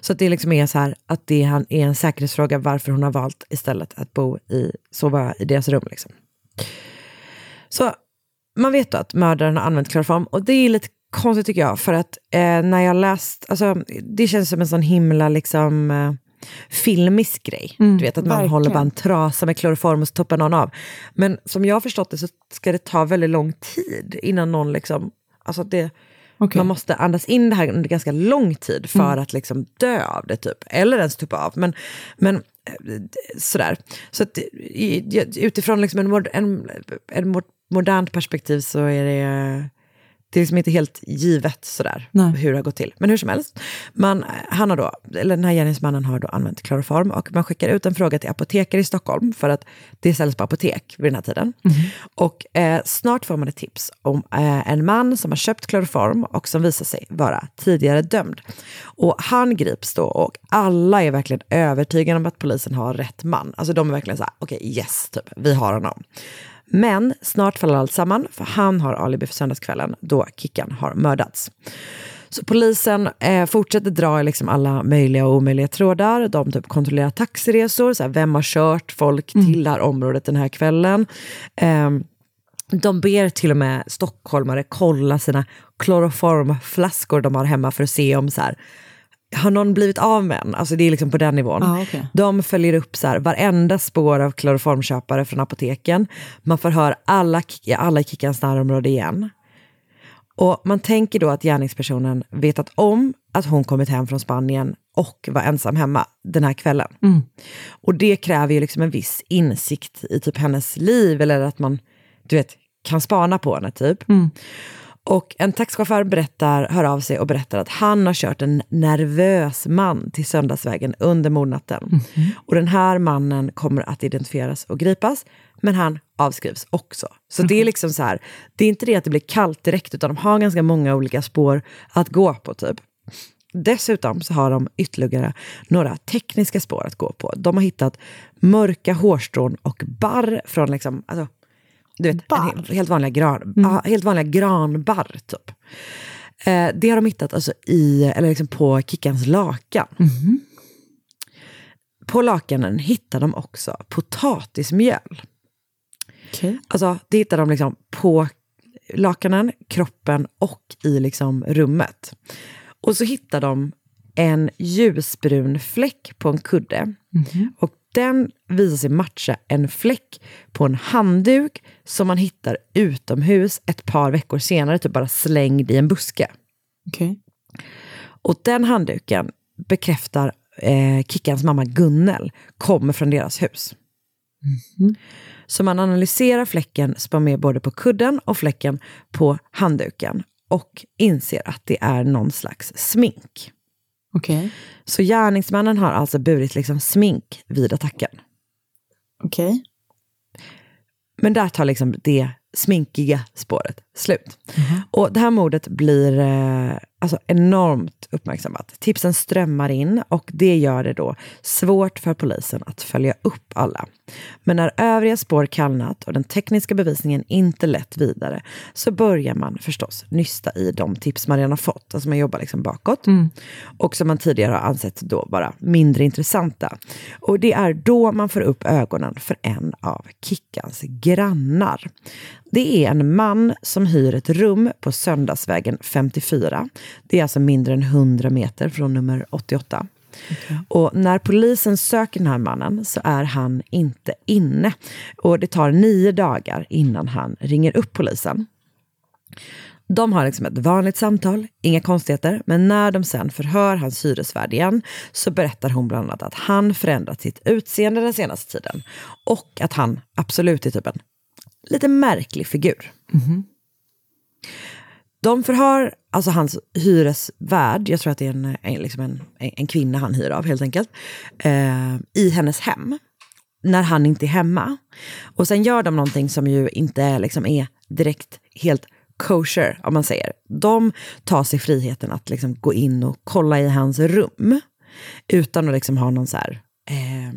Så att det liksom är så här att det är en säkerhetsfråga varför hon har valt istället att bo i, sova i deras rum. Liksom. Så man vet då att mördaren har använt kloroform och det är lite konstigt tycker jag för att eh, när jag läst, alltså det känns som en sån himla liksom eh, filmisk grej. Mm, du vet att man verkligen. håller bara en trasa med kloroform och så toppar någon av. Men som jag har förstått det så ska det ta väldigt lång tid innan någon liksom, alltså det, man måste andas in det här under ganska lång tid för Mm. att liksom dö av det typ. Eller ens tuppa av. Men, men eh, sådär. Så att, utifrån liksom en, en, en mod, modernt perspektiv så är det, det är liksom inte helt givet sådär hur det har gått till. Men hur som helst, man, han har då, eller den här gärningsmannen har då använt kloroform och man skickar ut en fråga till apotekare i Stockholm för att det säljs på apotek vid den här tiden. Och eh, snart får man ett tips om eh, en man som har köpt kloroform och som visar sig vara tidigare dömd. Och han grips då och alla är verkligen övertygade om att polisen har rätt man. Alltså de är verkligen så här, okej yes, typ, vi har honom. Men snart faller allt samman för han har alibi för söndagskvällen då Kickan har mördats. Så polisen eh, fortsätter dra i liksom alla möjliga och omöjliga trådar. De typ kontrollerar taxiresor, så här, vem har kört folk till det här området den här kvällen. Ehm, de ber till och med stockholmare kolla sina kloroformflaskor de har hemma för att se om så här, har någon blivit av med en? Alltså det är liksom på den nivån. Ah, okay. De följer upp så här, varenda spår av kloroformköpare från apoteken. Man förhör alla, alla i Kickans närområde igen. Och man tänker då att gärningspersonen vetat om att hon kommit hem från Spanien och var ensam hemma den här kvällen. Mm. Och det kräver ju liksom en viss insikt i typ hennes liv eller att man, du vet, kan spana på henne typ. Mm. Och en taxichaufför berättar, hör av sig och berättar att han har kört en nervös man till Söndagsvägen under mordnatten. Och den här mannen kommer att identifieras och gripas, men han avskrivs också. Så det är liksom så här, det är inte det att det blir kallt direkt, utan de har ganska många olika spår att gå på typ. Dessutom så har de ytterligare några tekniska spår att gå på. De har hittat mörka hårstrån och barr från liksom, alltså, du vet, en helt, vanliga gran, ja, helt vanliga granbarr typ. Eh, det har de hittat alltså i, eller liksom på Kickans lakan. På lakanen hittar de också potatismjöl. Okay. Alltså, det hittar de liksom på lakanen, kroppen och i liksom rummet. Och så hittar de en ljusbrun fläck på en kudde. Och den visar sig matcha en fläck på en handduk som man hittar utomhus ett par veckor senare, typ bara slängd i en buske. Okay. Och den handduken bekräftar eh, Kickans mamma Gunnel kommer från deras hus. Mm. Så man analyserar fläcken som med både på kudden och fläcken på handduken och inser att det är någon slags smink. Okay. Så gärningsmannen har alltså burit liksom smink vid attacken. Okej. Okay. Men där tar liksom det sminkiga spåret slut. Mm. Och det här mordet blir eh, alltså enormt uppmärksammat. Tipsen strömmar in och det gör det då svårt för polisen att följa upp alla. Men när övriga spår kallnat och den tekniska bevisningen inte lett vidare så börjar man förstås nysta i de tips man redan har fått. Alltså man jobbar liksom bakåt. Mm. Och som man tidigare har ansett då vara mindre intressanta. Och det är då man får upp ögonen för en av Kickans grannar. Det är en man som hyr ett rum på Söndagsvägen 54. Det är alltså mindre än 100 meter från nummer 88. Okay. Och när polisen söker den här mannen så är han inte inne. Och det tar nio dagar innan han ringer upp polisen. De har liksom ett vanligt samtal, inga konstigheter, men när de sen förhör hans hyresvärd igen så berättar hon bland annat att han förändrat sitt utseende den senaste tiden och att han absolut är typ en lite märklig figur. Mm. De förhör alltså hans hyresvärd, jag tror att det är en, en, liksom en, en kvinna han hyr av helt enkelt, eh, i hennes hem. När han inte är hemma. Och sen gör de någonting som ju inte liksom är direkt helt kosher, om man säger. De tar sig friheten att liksom gå in och kolla i hans rum. Utan att liksom ha någon så här... Eh,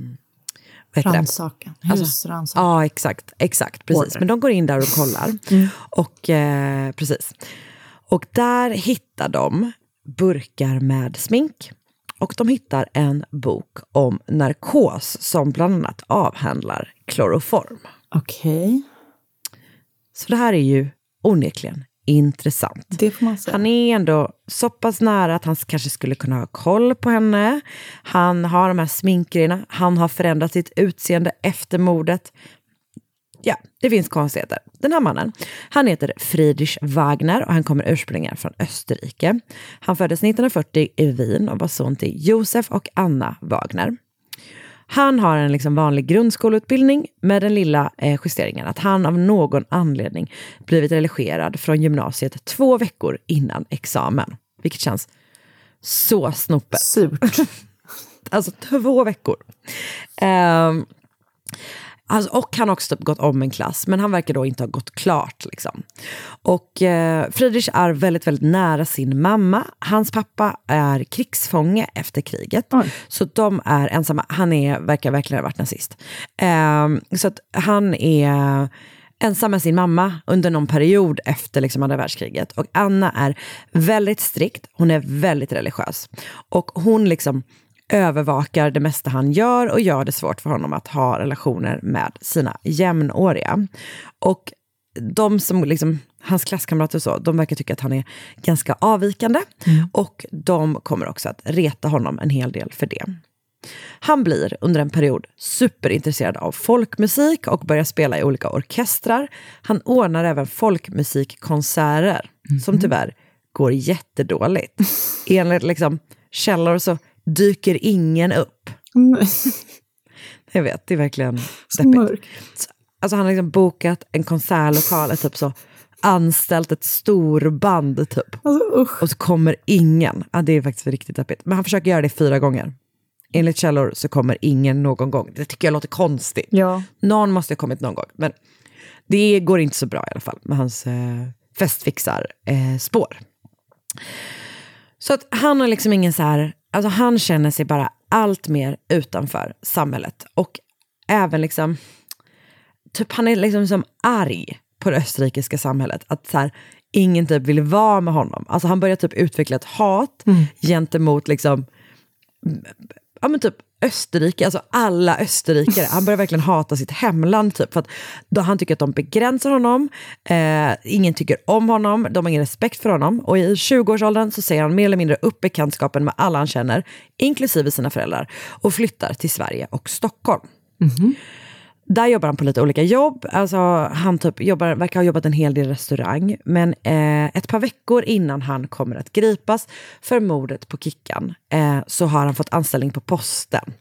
Rannsakan, husrannsakan. Alltså, ja, exakt. exakt precis. Order. Men de går in där och kollar. Mm. Och eh, precis. Och där hittar de burkar med smink. Och de hittar en bok om narkos som bland annat avhandlar kloroform. Okej. Okay. Så det här är ju onekligen intressant. Det får man säga. Han är ändå så pass nära att han kanske skulle kunna ha koll på henne. Han har de här sminkgrejerna. Han har förändrat sitt utseende efter mordet. Ja, det finns konstigheter. Den här mannen, han heter Friedrich Wagner och han kommer ursprungligen från Österrike. Han föddes 1940 i Wien och var son till Josef och Anna Wagner. Han har en liksom vanlig grundskoleutbildning med den lilla eh, justeringen att han av någon anledning blivit religerad från gymnasiet två veckor innan examen. Vilket känns så snopet. Surt. alltså två veckor. Um, Alltså, och han har också typ gått om en klass, men han verkar då inte ha gått klart. Liksom. Och eh, Friedrich är väldigt, väldigt nära sin mamma. Hans pappa är krigsfånge efter kriget. Oj. Så de är ensamma. Han är, verkar verkligen ha varit nazist. Eh, så att han är ensam med sin mamma under någon period efter liksom andra världskriget. Och Anna är väldigt strikt, hon är väldigt religiös. Och hon liksom övervakar det mesta han gör och gör det svårt för honom att ha relationer med sina jämnåriga. Och de som liksom hans klasskamrater och så, de verkar tycka att han är ganska avvikande. Och de kommer också att reta honom en hel del för det. Han blir under en period superintresserad av folkmusik och börjar spela i olika orkestrar. Han ordnar även folkmusikkonserter, som tyvärr går jättedåligt. Enligt liksom, källor så dyker ingen upp. Jag vet, det är verkligen deppigt. Alltså han har liksom bokat en konsertlokal, typ så anställt ett storband typ. och så kommer ingen. Ja, det är faktiskt riktigt deppigt. Men han försöker göra det fyra gånger. Enligt källor så kommer ingen någon gång. Det tycker jag låter konstigt. Ja. Någon måste ha kommit någon gång. Men det går inte så bra i alla fall med hans eh, festfixar-spår. Eh, spår. så att han har liksom ingen så här, alltså han känner sig bara allt mer utanför samhället. Och även liksom, typ han är liksom som arg på det österrikiska samhället. Att så här, ingen typ vill vara med honom. Alltså han börjar typ utveckla ett hat gentemot liksom, ja men typ Österrike, alltså alla österrikare. Han börjar verkligen hata sitt hemland typ. För att då han tycker att de begränsar honom, eh, ingen tycker om honom, de har ingen respekt för honom. Och i 20-årsåldern så säger han mer eller mindre upp bekantskapen med alla han känner, inklusive sina föräldrar, och flyttar till Sverige och Stockholm. Mhm. Där jobbar han på lite olika jobb. Alltså, han typ jobbar, verkar ha jobbat en hel del restaurang. Men eh, ett par veckor innan han kommer att gripas för mordet på Kickan eh, så har han fått anställning på posten.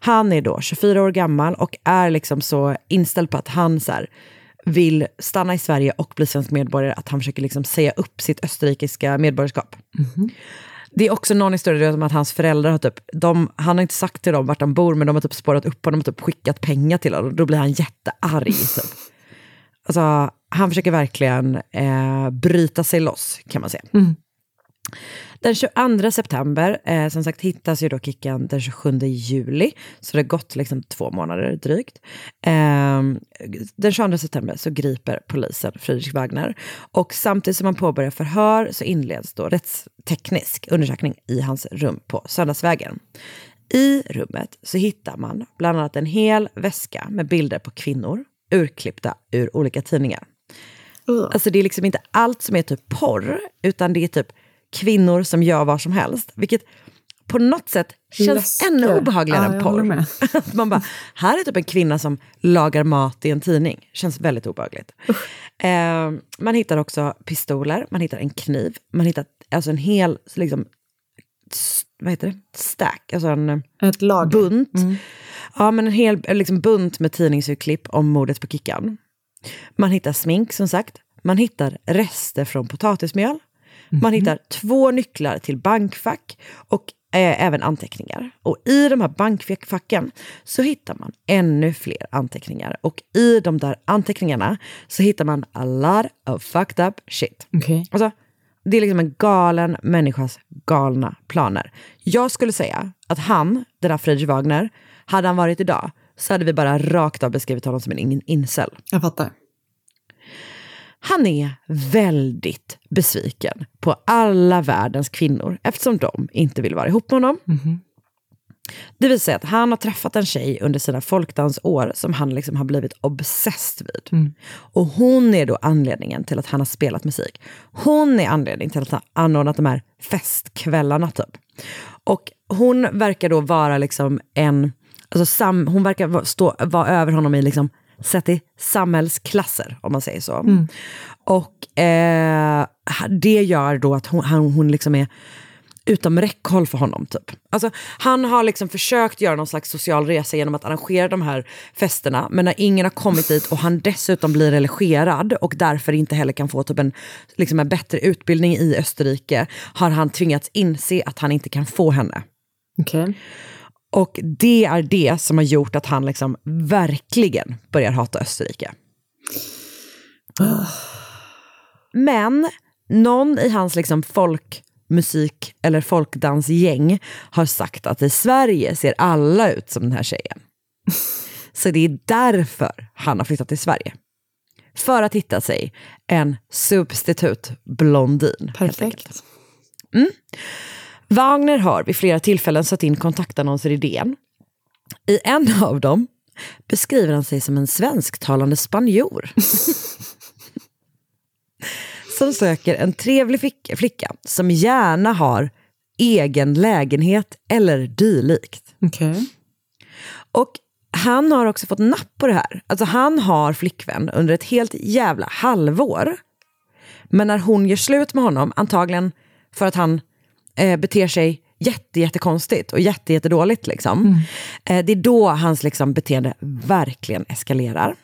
Han är då 24 år gammal och är liksom så inställd på att han så här, vill stanna i Sverige och bli svensk medborgare, att han försöker liksom säga upp sitt österrikiska medborgarskap. Mhm. Det är också någon historia om att hans föräldrar har typ, de, han har inte sagt till dem vart han bor, men de har typ spårat upp honom och typ skickat pengar till honom. Då blir han jättearg. Typ. Alltså, han försöker verkligen eh, bryta sig loss, kan man säga. Den 22 september, eh, som sagt, hittas ju då Kickan den 27 juli, så det har gått liksom två månader drygt. Eh, den 22 september så griper polisen Friedrich Wagner och samtidigt som man påbörjar förhör så inleds då rättsteknisk undersökning i hans rum på Söndagsvägen. I rummet så hittar man bland annat en hel väska med bilder på kvinnor, urklippta ur olika tidningar. Alltså det är liksom inte allt som är typ porr, utan det är typ kvinnor som gör vad som helst. Vilket på något sätt känns Läskigt. ännu obehagligare Ja, än porr. man bara, här är typ en kvinna som lagar mat i en tidning. Känns väldigt obehagligt. Eh, man hittar också pistoler, man hittar en kniv, man hittar alltså en hel, liksom, vad heter det? Stack, alltså en Ett lager. bunt. Ja, men en hel liksom, bunt med tidningsurklipp om mordet på Kickan. Man hittar smink som sagt. Man hittar rester från potatismjöl. Man hittar två nycklar till bankfack och eh, även anteckningar. Och i de här bankfacken så hittar man ännu fler anteckningar. Och i de där anteckningarna så hittar man a lot of fucked up shit. Okay. Alltså, det är liksom en galen människas galna planer. Jag skulle säga att han, den där Friedrich Wagner, hade han varit idag så hade vi bara rakt av beskrivit honom som en in- incel. Jag fattar. Han är väldigt besviken på alla världens kvinnor eftersom de inte vill vara ihop med honom. Det vill säga att han har träffat en tjej under sina folkdansår som han liksom har blivit obsessed vid. Och hon är då anledningen till att han har spelat musik. Hon är anledningen till att han anordnat de här festkvällarna typ. Och hon verkar då vara liksom en, alltså sam, hon verkar stå, vara över honom i liksom, sett i samhällsklasser om man säger så. Och eh, det gör då att hon, han, hon liksom är utom räckhåll för honom. Typ. Alltså, han har liksom försökt göra någon slags social resa genom att arrangera de här festerna, men när ingen har kommit dit och han dessutom blir religerad och därför inte heller kan få typ en, liksom en bättre utbildning i Österrike, har han tvingats inse att han inte kan få henne. Okay. Och det är det som har gjort att han liksom verkligen börjar hata Österrike. Men någon i hans liksom folkmusik eller folkdansgäng har sagt att i Sverige ser alla ut som den här tjejen. Så det är därför han har flyttat till Sverige. För att hitta sig en substitut blondin. Perfekt. Mm. Wagner har vid flera tillfällen satt in kontaktannonser i DN. I en av dem beskriver han sig som en svensktalande spanjor. som söker en trevlig flicka som gärna har egen lägenhet eller dylikt. Okej. Och han har också fått napp på det här. Alltså han har flickvän under ett helt jävla halvår. Men när hon gör slut med honom, antagligen för att han eh, beter sig jätte, jättekonstigt och jätte, jättedåligt. Liksom. Eh, det är då hans liksom, beteende verkligen eskalerar.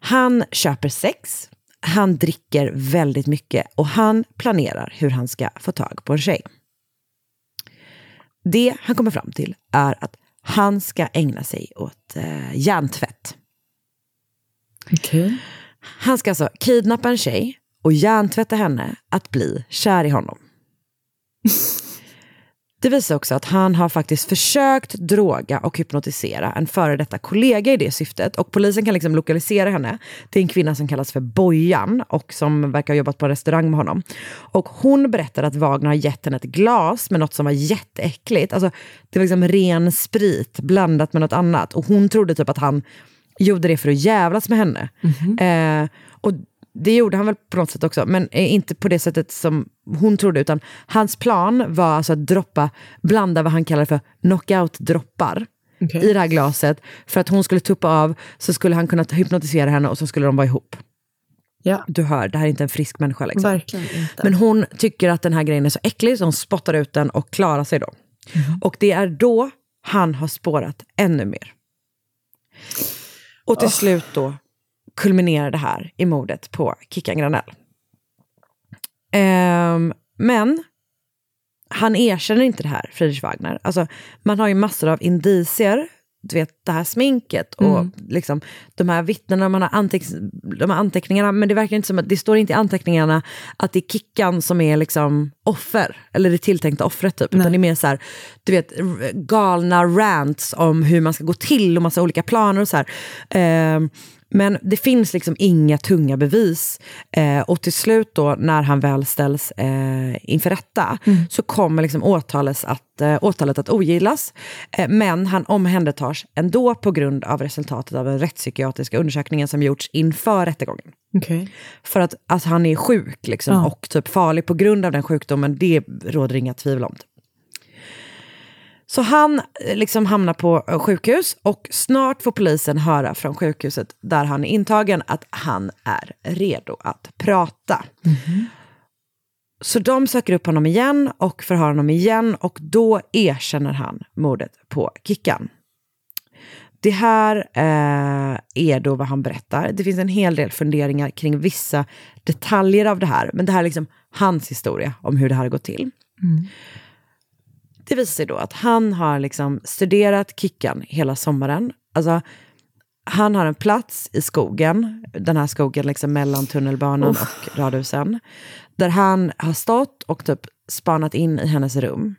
Han köper sex, han dricker väldigt mycket och han planerar hur han ska få tag på en tjej. Det han kommer fram till är att han ska ägna sig åt eh, hjärntvätt. Han ska alltså kidnappa en tjej och hjärntvätta henne att bli kär i honom. Det visar också att han har faktiskt försökt droga och hypnotisera en före detta kollega i det syftet. Och polisen kan liksom lokalisera henne. Är en kvinna som kallas för Bojan och som verkar ha jobbat på en restaurang med honom. Och hon berättar att Wagner har gett henne ett glas med något som var jätteäckligt. Alltså, det var liksom ren sprit blandat med något annat. Och hon trodde typ att han gjorde det för att jävlas med henne. Eh, och det gjorde han väl på något sätt också, men eh, inte på det sättet som hon trodde, utan hans plan var alltså att droppa, blanda vad han kallar för knockout-droppar i det här glaset, för att hon skulle tuppa av, så skulle han kunna hypnotisera henne och så skulle de vara ihop. Ja. Du hör, det här är inte en frisk människa. Liksom. Verkligen inte. Men hon tycker att den här grejen är så äcklig så hon spottar ut den och klarar sig då. Och det är då han har spårat ännu mer. Och till slut då kulminerar det här i mordet på Kickan Granell. Um, men han erkänner inte det här, Friedrich Wagner. Alltså, man har ju massor av indicier, du vet det här sminket och Mm. liksom, de här vittnena, man har anteck- de här anteckningarna, men det verkar inte som att det står inte i anteckningarna att det är Kickan som är liksom offer, eller det tilltänkta offret typ, utan det är mer så här, du vet, galna rants om hur man ska gå till och massa olika planer och så här. Ehm, men det finns liksom inga tunga bevis. Eh, och till slut då, när han väl ställs eh, inför rätta, så kommer liksom åtalet, att, eh, åtalet att ogillas. Eh, men han omhändertas ändå på grund av resultatet av den rättspsykiatriska undersökningen som gjorts inför rättegången. Okej. För att, att han är sjuk liksom, Ja. och typ farlig på grund av den sjukdomen, det råder inga tvivel om. Så han eh, liksom hamnar på sjukhus och snart får polisen höra från sjukhuset där han är intagen att han är redo att prata. Så de söker upp honom igen och förhör honom igen och då erkänner han mordet på Kickan. Det här eh, är då vad han berättar. Det finns en hel del funderingar kring vissa detaljer av det här, men det här är liksom hans historia om hur det här har gått till. Det visar sig då att han har liksom studerat Kickan hela sommaren. Alltså, han har en plats i skogen, den här skogen liksom mellan tunnelbanan och radhusen, där han har stått och typ spanat in i hennes rum.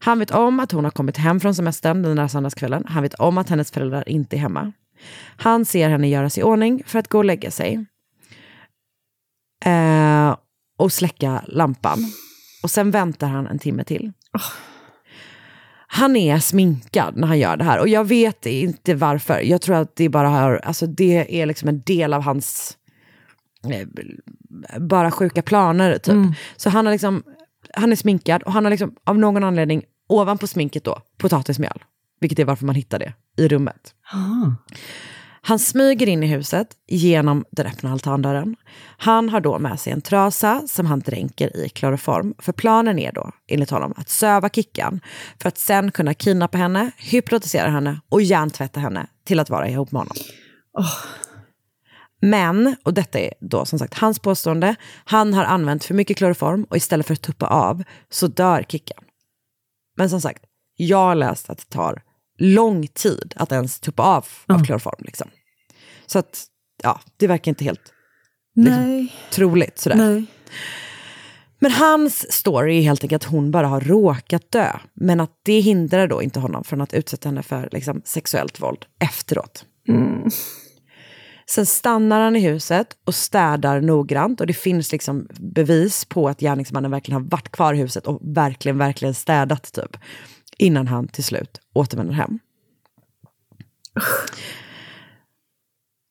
Han vet om att hon har kommit hem från semestern den där söndagskvällen. Han vet om att hennes föräldrar inte är hemma. Han ser henne göra sig i ordning för att gå och lägga sig. Eh, och släcka lampan. Och sen väntar han en timme till. Han är sminkad när han gör det här. Och jag vet inte varför. Jag tror att det bara har, alltså det är liksom en del av hans bara sjuka planer typ. Så han har liksom, han är sminkad och han har liksom av någon anledning ovanpå sminket då potatismjöl. Vilket är varför man hittar det i rummet. Han smyger in i huset genom den öppna altandörren. Han har då med sig en trasa som han dränker i kloroform. För planen är då, enligt honom, att söva Kickan för att sen kunna kidnappa henne, hypnotisera henne och hjärntvätta henne till att vara ihop med honom. Men, och detta är då som sagt hans påstående, han har använt för mycket kloroform och istället för att tuppa av så dör Kickan. Men som sagt, jag har läst att det tar lång tid att ens tuppa av av kloroform. Liksom. Så att, ja, det verkar inte helt Nej. troligt. Sådär. Nej. Men hans story är helt enkelt att hon bara har råkat dö. Men att det hindrar då inte honom från att utsätta henne för liksom, sexuellt våld efteråt. Sen stannar han i huset och städar noggrant. Och det finns liksom bevis på att gärningsmannen verkligen har varit kvar i huset och verkligen, verkligen städat typ. Innan han till slut återvänder hem.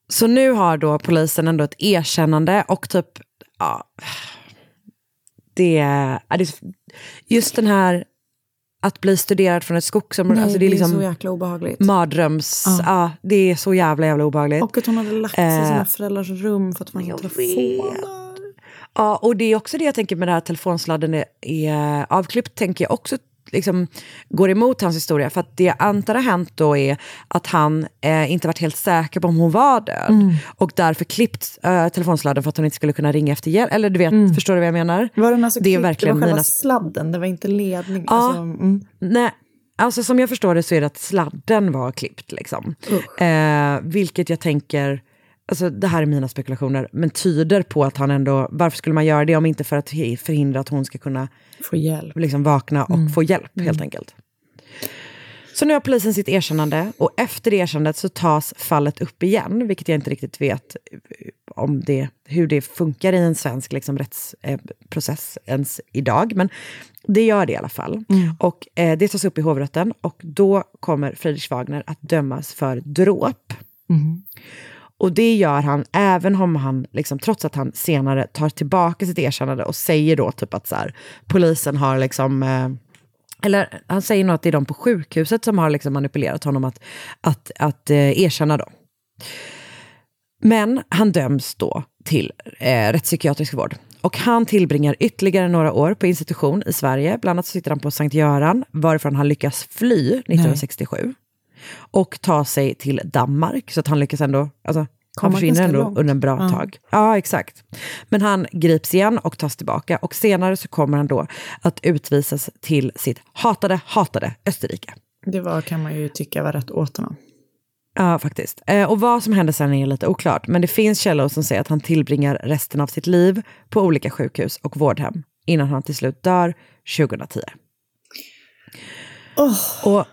Så nu har då polisen ändå ett erkännande och typ ja, det, ja, det är just den här att bli studerad från ett skogsområde. Nej, alltså det är, liksom så jäkla obehagligt. mardröms, Ja. ja. det är så jävla jävla obehagligt. Och att hon hade lagt sig i Eh, sina föräldrars rum för att få en telefon. Ja, och det är också det jag tänker med det här telefonsladden är, är avklippt, tänker jag också liksom går emot hans historia. För att det jag antar har hänt då är att han eh, inte varit helt säker på om hon var död. Mm. Och därför klippt eh, telefonsladden för att hon inte skulle kunna ringa efter hjälp. Eller du vet, förstår du vad jag menar? Var den alltså det är verkligen det var själva mina... sladden, det var inte ledning. Ja. Alltså, mm. Nej, alltså som jag förstår det så är det att sladden var klippt. Liksom. Eh, vilket jag tänker, alltså det här är mina spekulationer, men tyder på att han ändå, varför skulle man göra det om inte för att förhindra att hon ska kunna Få hjälp. liksom vakna och Mm. få hjälp helt Mm. enkelt. Så nu har polisen sitt erkännande och efter det erkännandet så tas fallet upp igen, vilket jag inte riktigt vet eh, om det, hur det funkar i en svensk liksom, rättsprocess ens idag. Men det gör det i alla fall. Mm. Och eh, det tas upp i hovrätten och då kommer Friedrich Wagner att dömas för dråp. Mm. Och det gör han även om han, liksom, trots att han senare tar tillbaka sitt erkännande och säger då typ att så här, polisen har liksom, eh, eller han säger nog att det är de på sjukhuset som har liksom manipulerat honom att, att, att eh, erkänna då. Men han döms då till eh, rättspsykiatrisk vård. Och han tillbringar ytterligare några år på institution i Sverige. Bland annat sitter han på Sankt Göran, varifrån han lyckas fly 1967. Och ta sig till Danmark, så att han lyckas ändå... Alltså, han försvinner ändå långt. under en bra Ja. tag. Ja, exakt. Men han grips igen och tas tillbaka. Och senare så kommer han då att utvisas till sitt hatade, hatade Österrike. Det var, kan man ju tycka var rätt åt honom. Ja, faktiskt. Eh, och vad som hände sen är lite oklart. Men det finns källor som säger att han tillbringar resten av sitt liv på olika sjukhus och vårdhem innan han till slut dör 2010. Och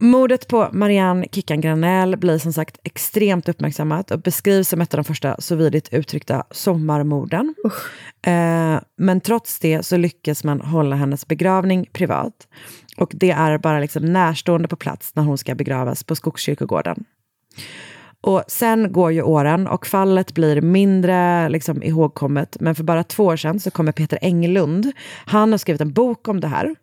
mordet på Marianne Kickan Granell blir som sagt extremt uppmärksammat och beskrivs som ett av de första så vidigt uttryckta sommarmorden. Eh, men trots det så lyckas man hålla hennes begravning privat. Och det är bara liksom närstående på plats när hon ska begravas på Skogskyrkogården. Och sen går ju åren och fallet blir mindre liksom, ihågkommet. Men för bara två år sedan så kommer Peter Englund. Han har skrivit en bok om det här.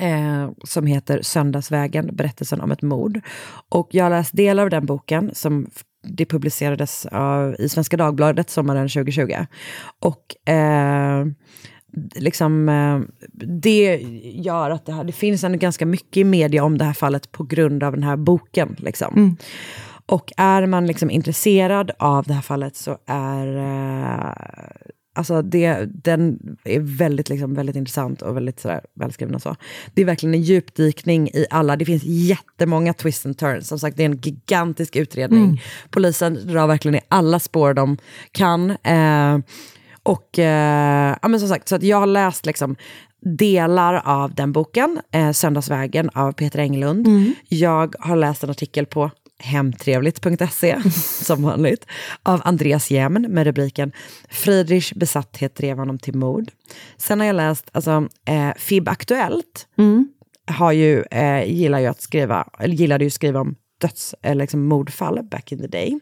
Eh, som heter Söndagsvägen, berättelsen om ett mord. Och jag har läst delar av den boken som det publicerades av, i Svenska Dagbladet sommaren 2020. Och eh, liksom, eh, det gör att det, här, det finns ändå ganska mycket i media om det här fallet på grund av den här boken. Liksom. Och är man liksom intresserad av det här fallet så är eh, alltså det, den är väldigt, liksom, väldigt intressant och väldigt sådär, välskriven och så. Det är verkligen en djupdykning i alla, det finns jättemånga twists and turns. Som sagt, det är en gigantisk utredning. Mm. Polisen drar verkligen i alla spår de kan. Eh, och eh, ja, men som sagt, så att jag har läst liksom delar av den boken, eh, Söndagsvägen av Peter Englund. Jag har läst en artikel på hemtrevligt.se, som vanligt, av Andreas Jämn med rubriken Friedrichs besatthet drev honom till mord. Sen har jag läst alltså, eh, FIB Aktuellt, har ju, eh, gillar ju att skriva, eller gillade ju att skriva om döds eller liksom mordfall back in the day.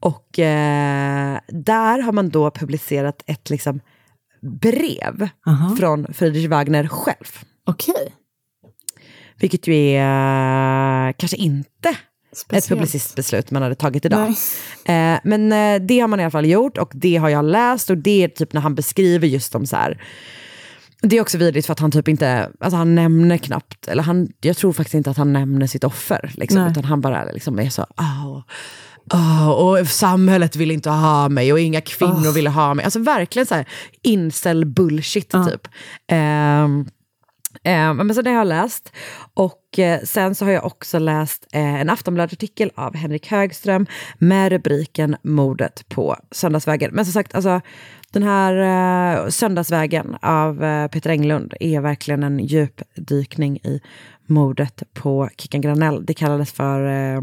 Och eh, där har man då publicerat ett liksom brev från Friedrich Wagner själv. Okej. Vilket ju är eh, kanske inte ett Speciellt. publicistbeslut man hade tagit idag. Eh, men eh, det har man i alla fall gjort och det har jag läst och det är typ när han beskriver just de så här det är också vidrigt för att han typ inte, alltså han nämner knappt, eller han, jag tror faktiskt inte att han nämner sitt offer. Liksom, Nej. utan han bara liksom är så, "Åh, åh, och samhället vill inte ha mig och inga kvinnor Åh. ville ha mig. Alltså verkligen så här incel bullshit typ. Ehm, Eh, men så det har jag läst. Och eh, sen så har jag också läst eh, en Aftonbladet-artikel av Henrik Högström med rubriken Mordet på Söndagsvägen. Men som sagt, alltså, den här eh, Söndagsvägen av eh, Peter Englund är verkligen en djupdykning i mordet på Kickan Granell. Det kallades för eh,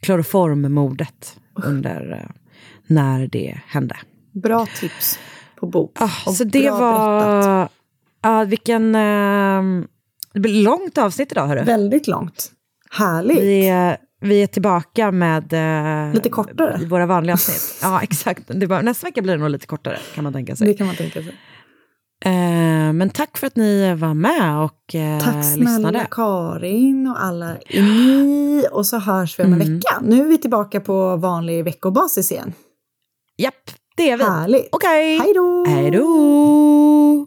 kloroformmordet under eh, när det hände. Bra tips på bok. Ah, så det var... berättat. Ja, vilken... ehm, det blir långt avsnitt idag, hörru. Väldigt långt. Härligt. Vi, eh, Vi är tillbaka med... Eh, Lite kortare. Våra vanliga avsnitt. ja, exakt. Det bara, nästa vecka blir det nog lite kortare, kan man tänka sig. Det kan man tänka sig. Eh, men tack för att ni var med och eh, Tack snälla lyssnade. Karin och alla ni. Och så hörs vi om en Mm. vecka. Nu är vi tillbaka på vanlig veckobasis igen. Japp, det är vi. Härligt. Okej. Hej då. Hej då.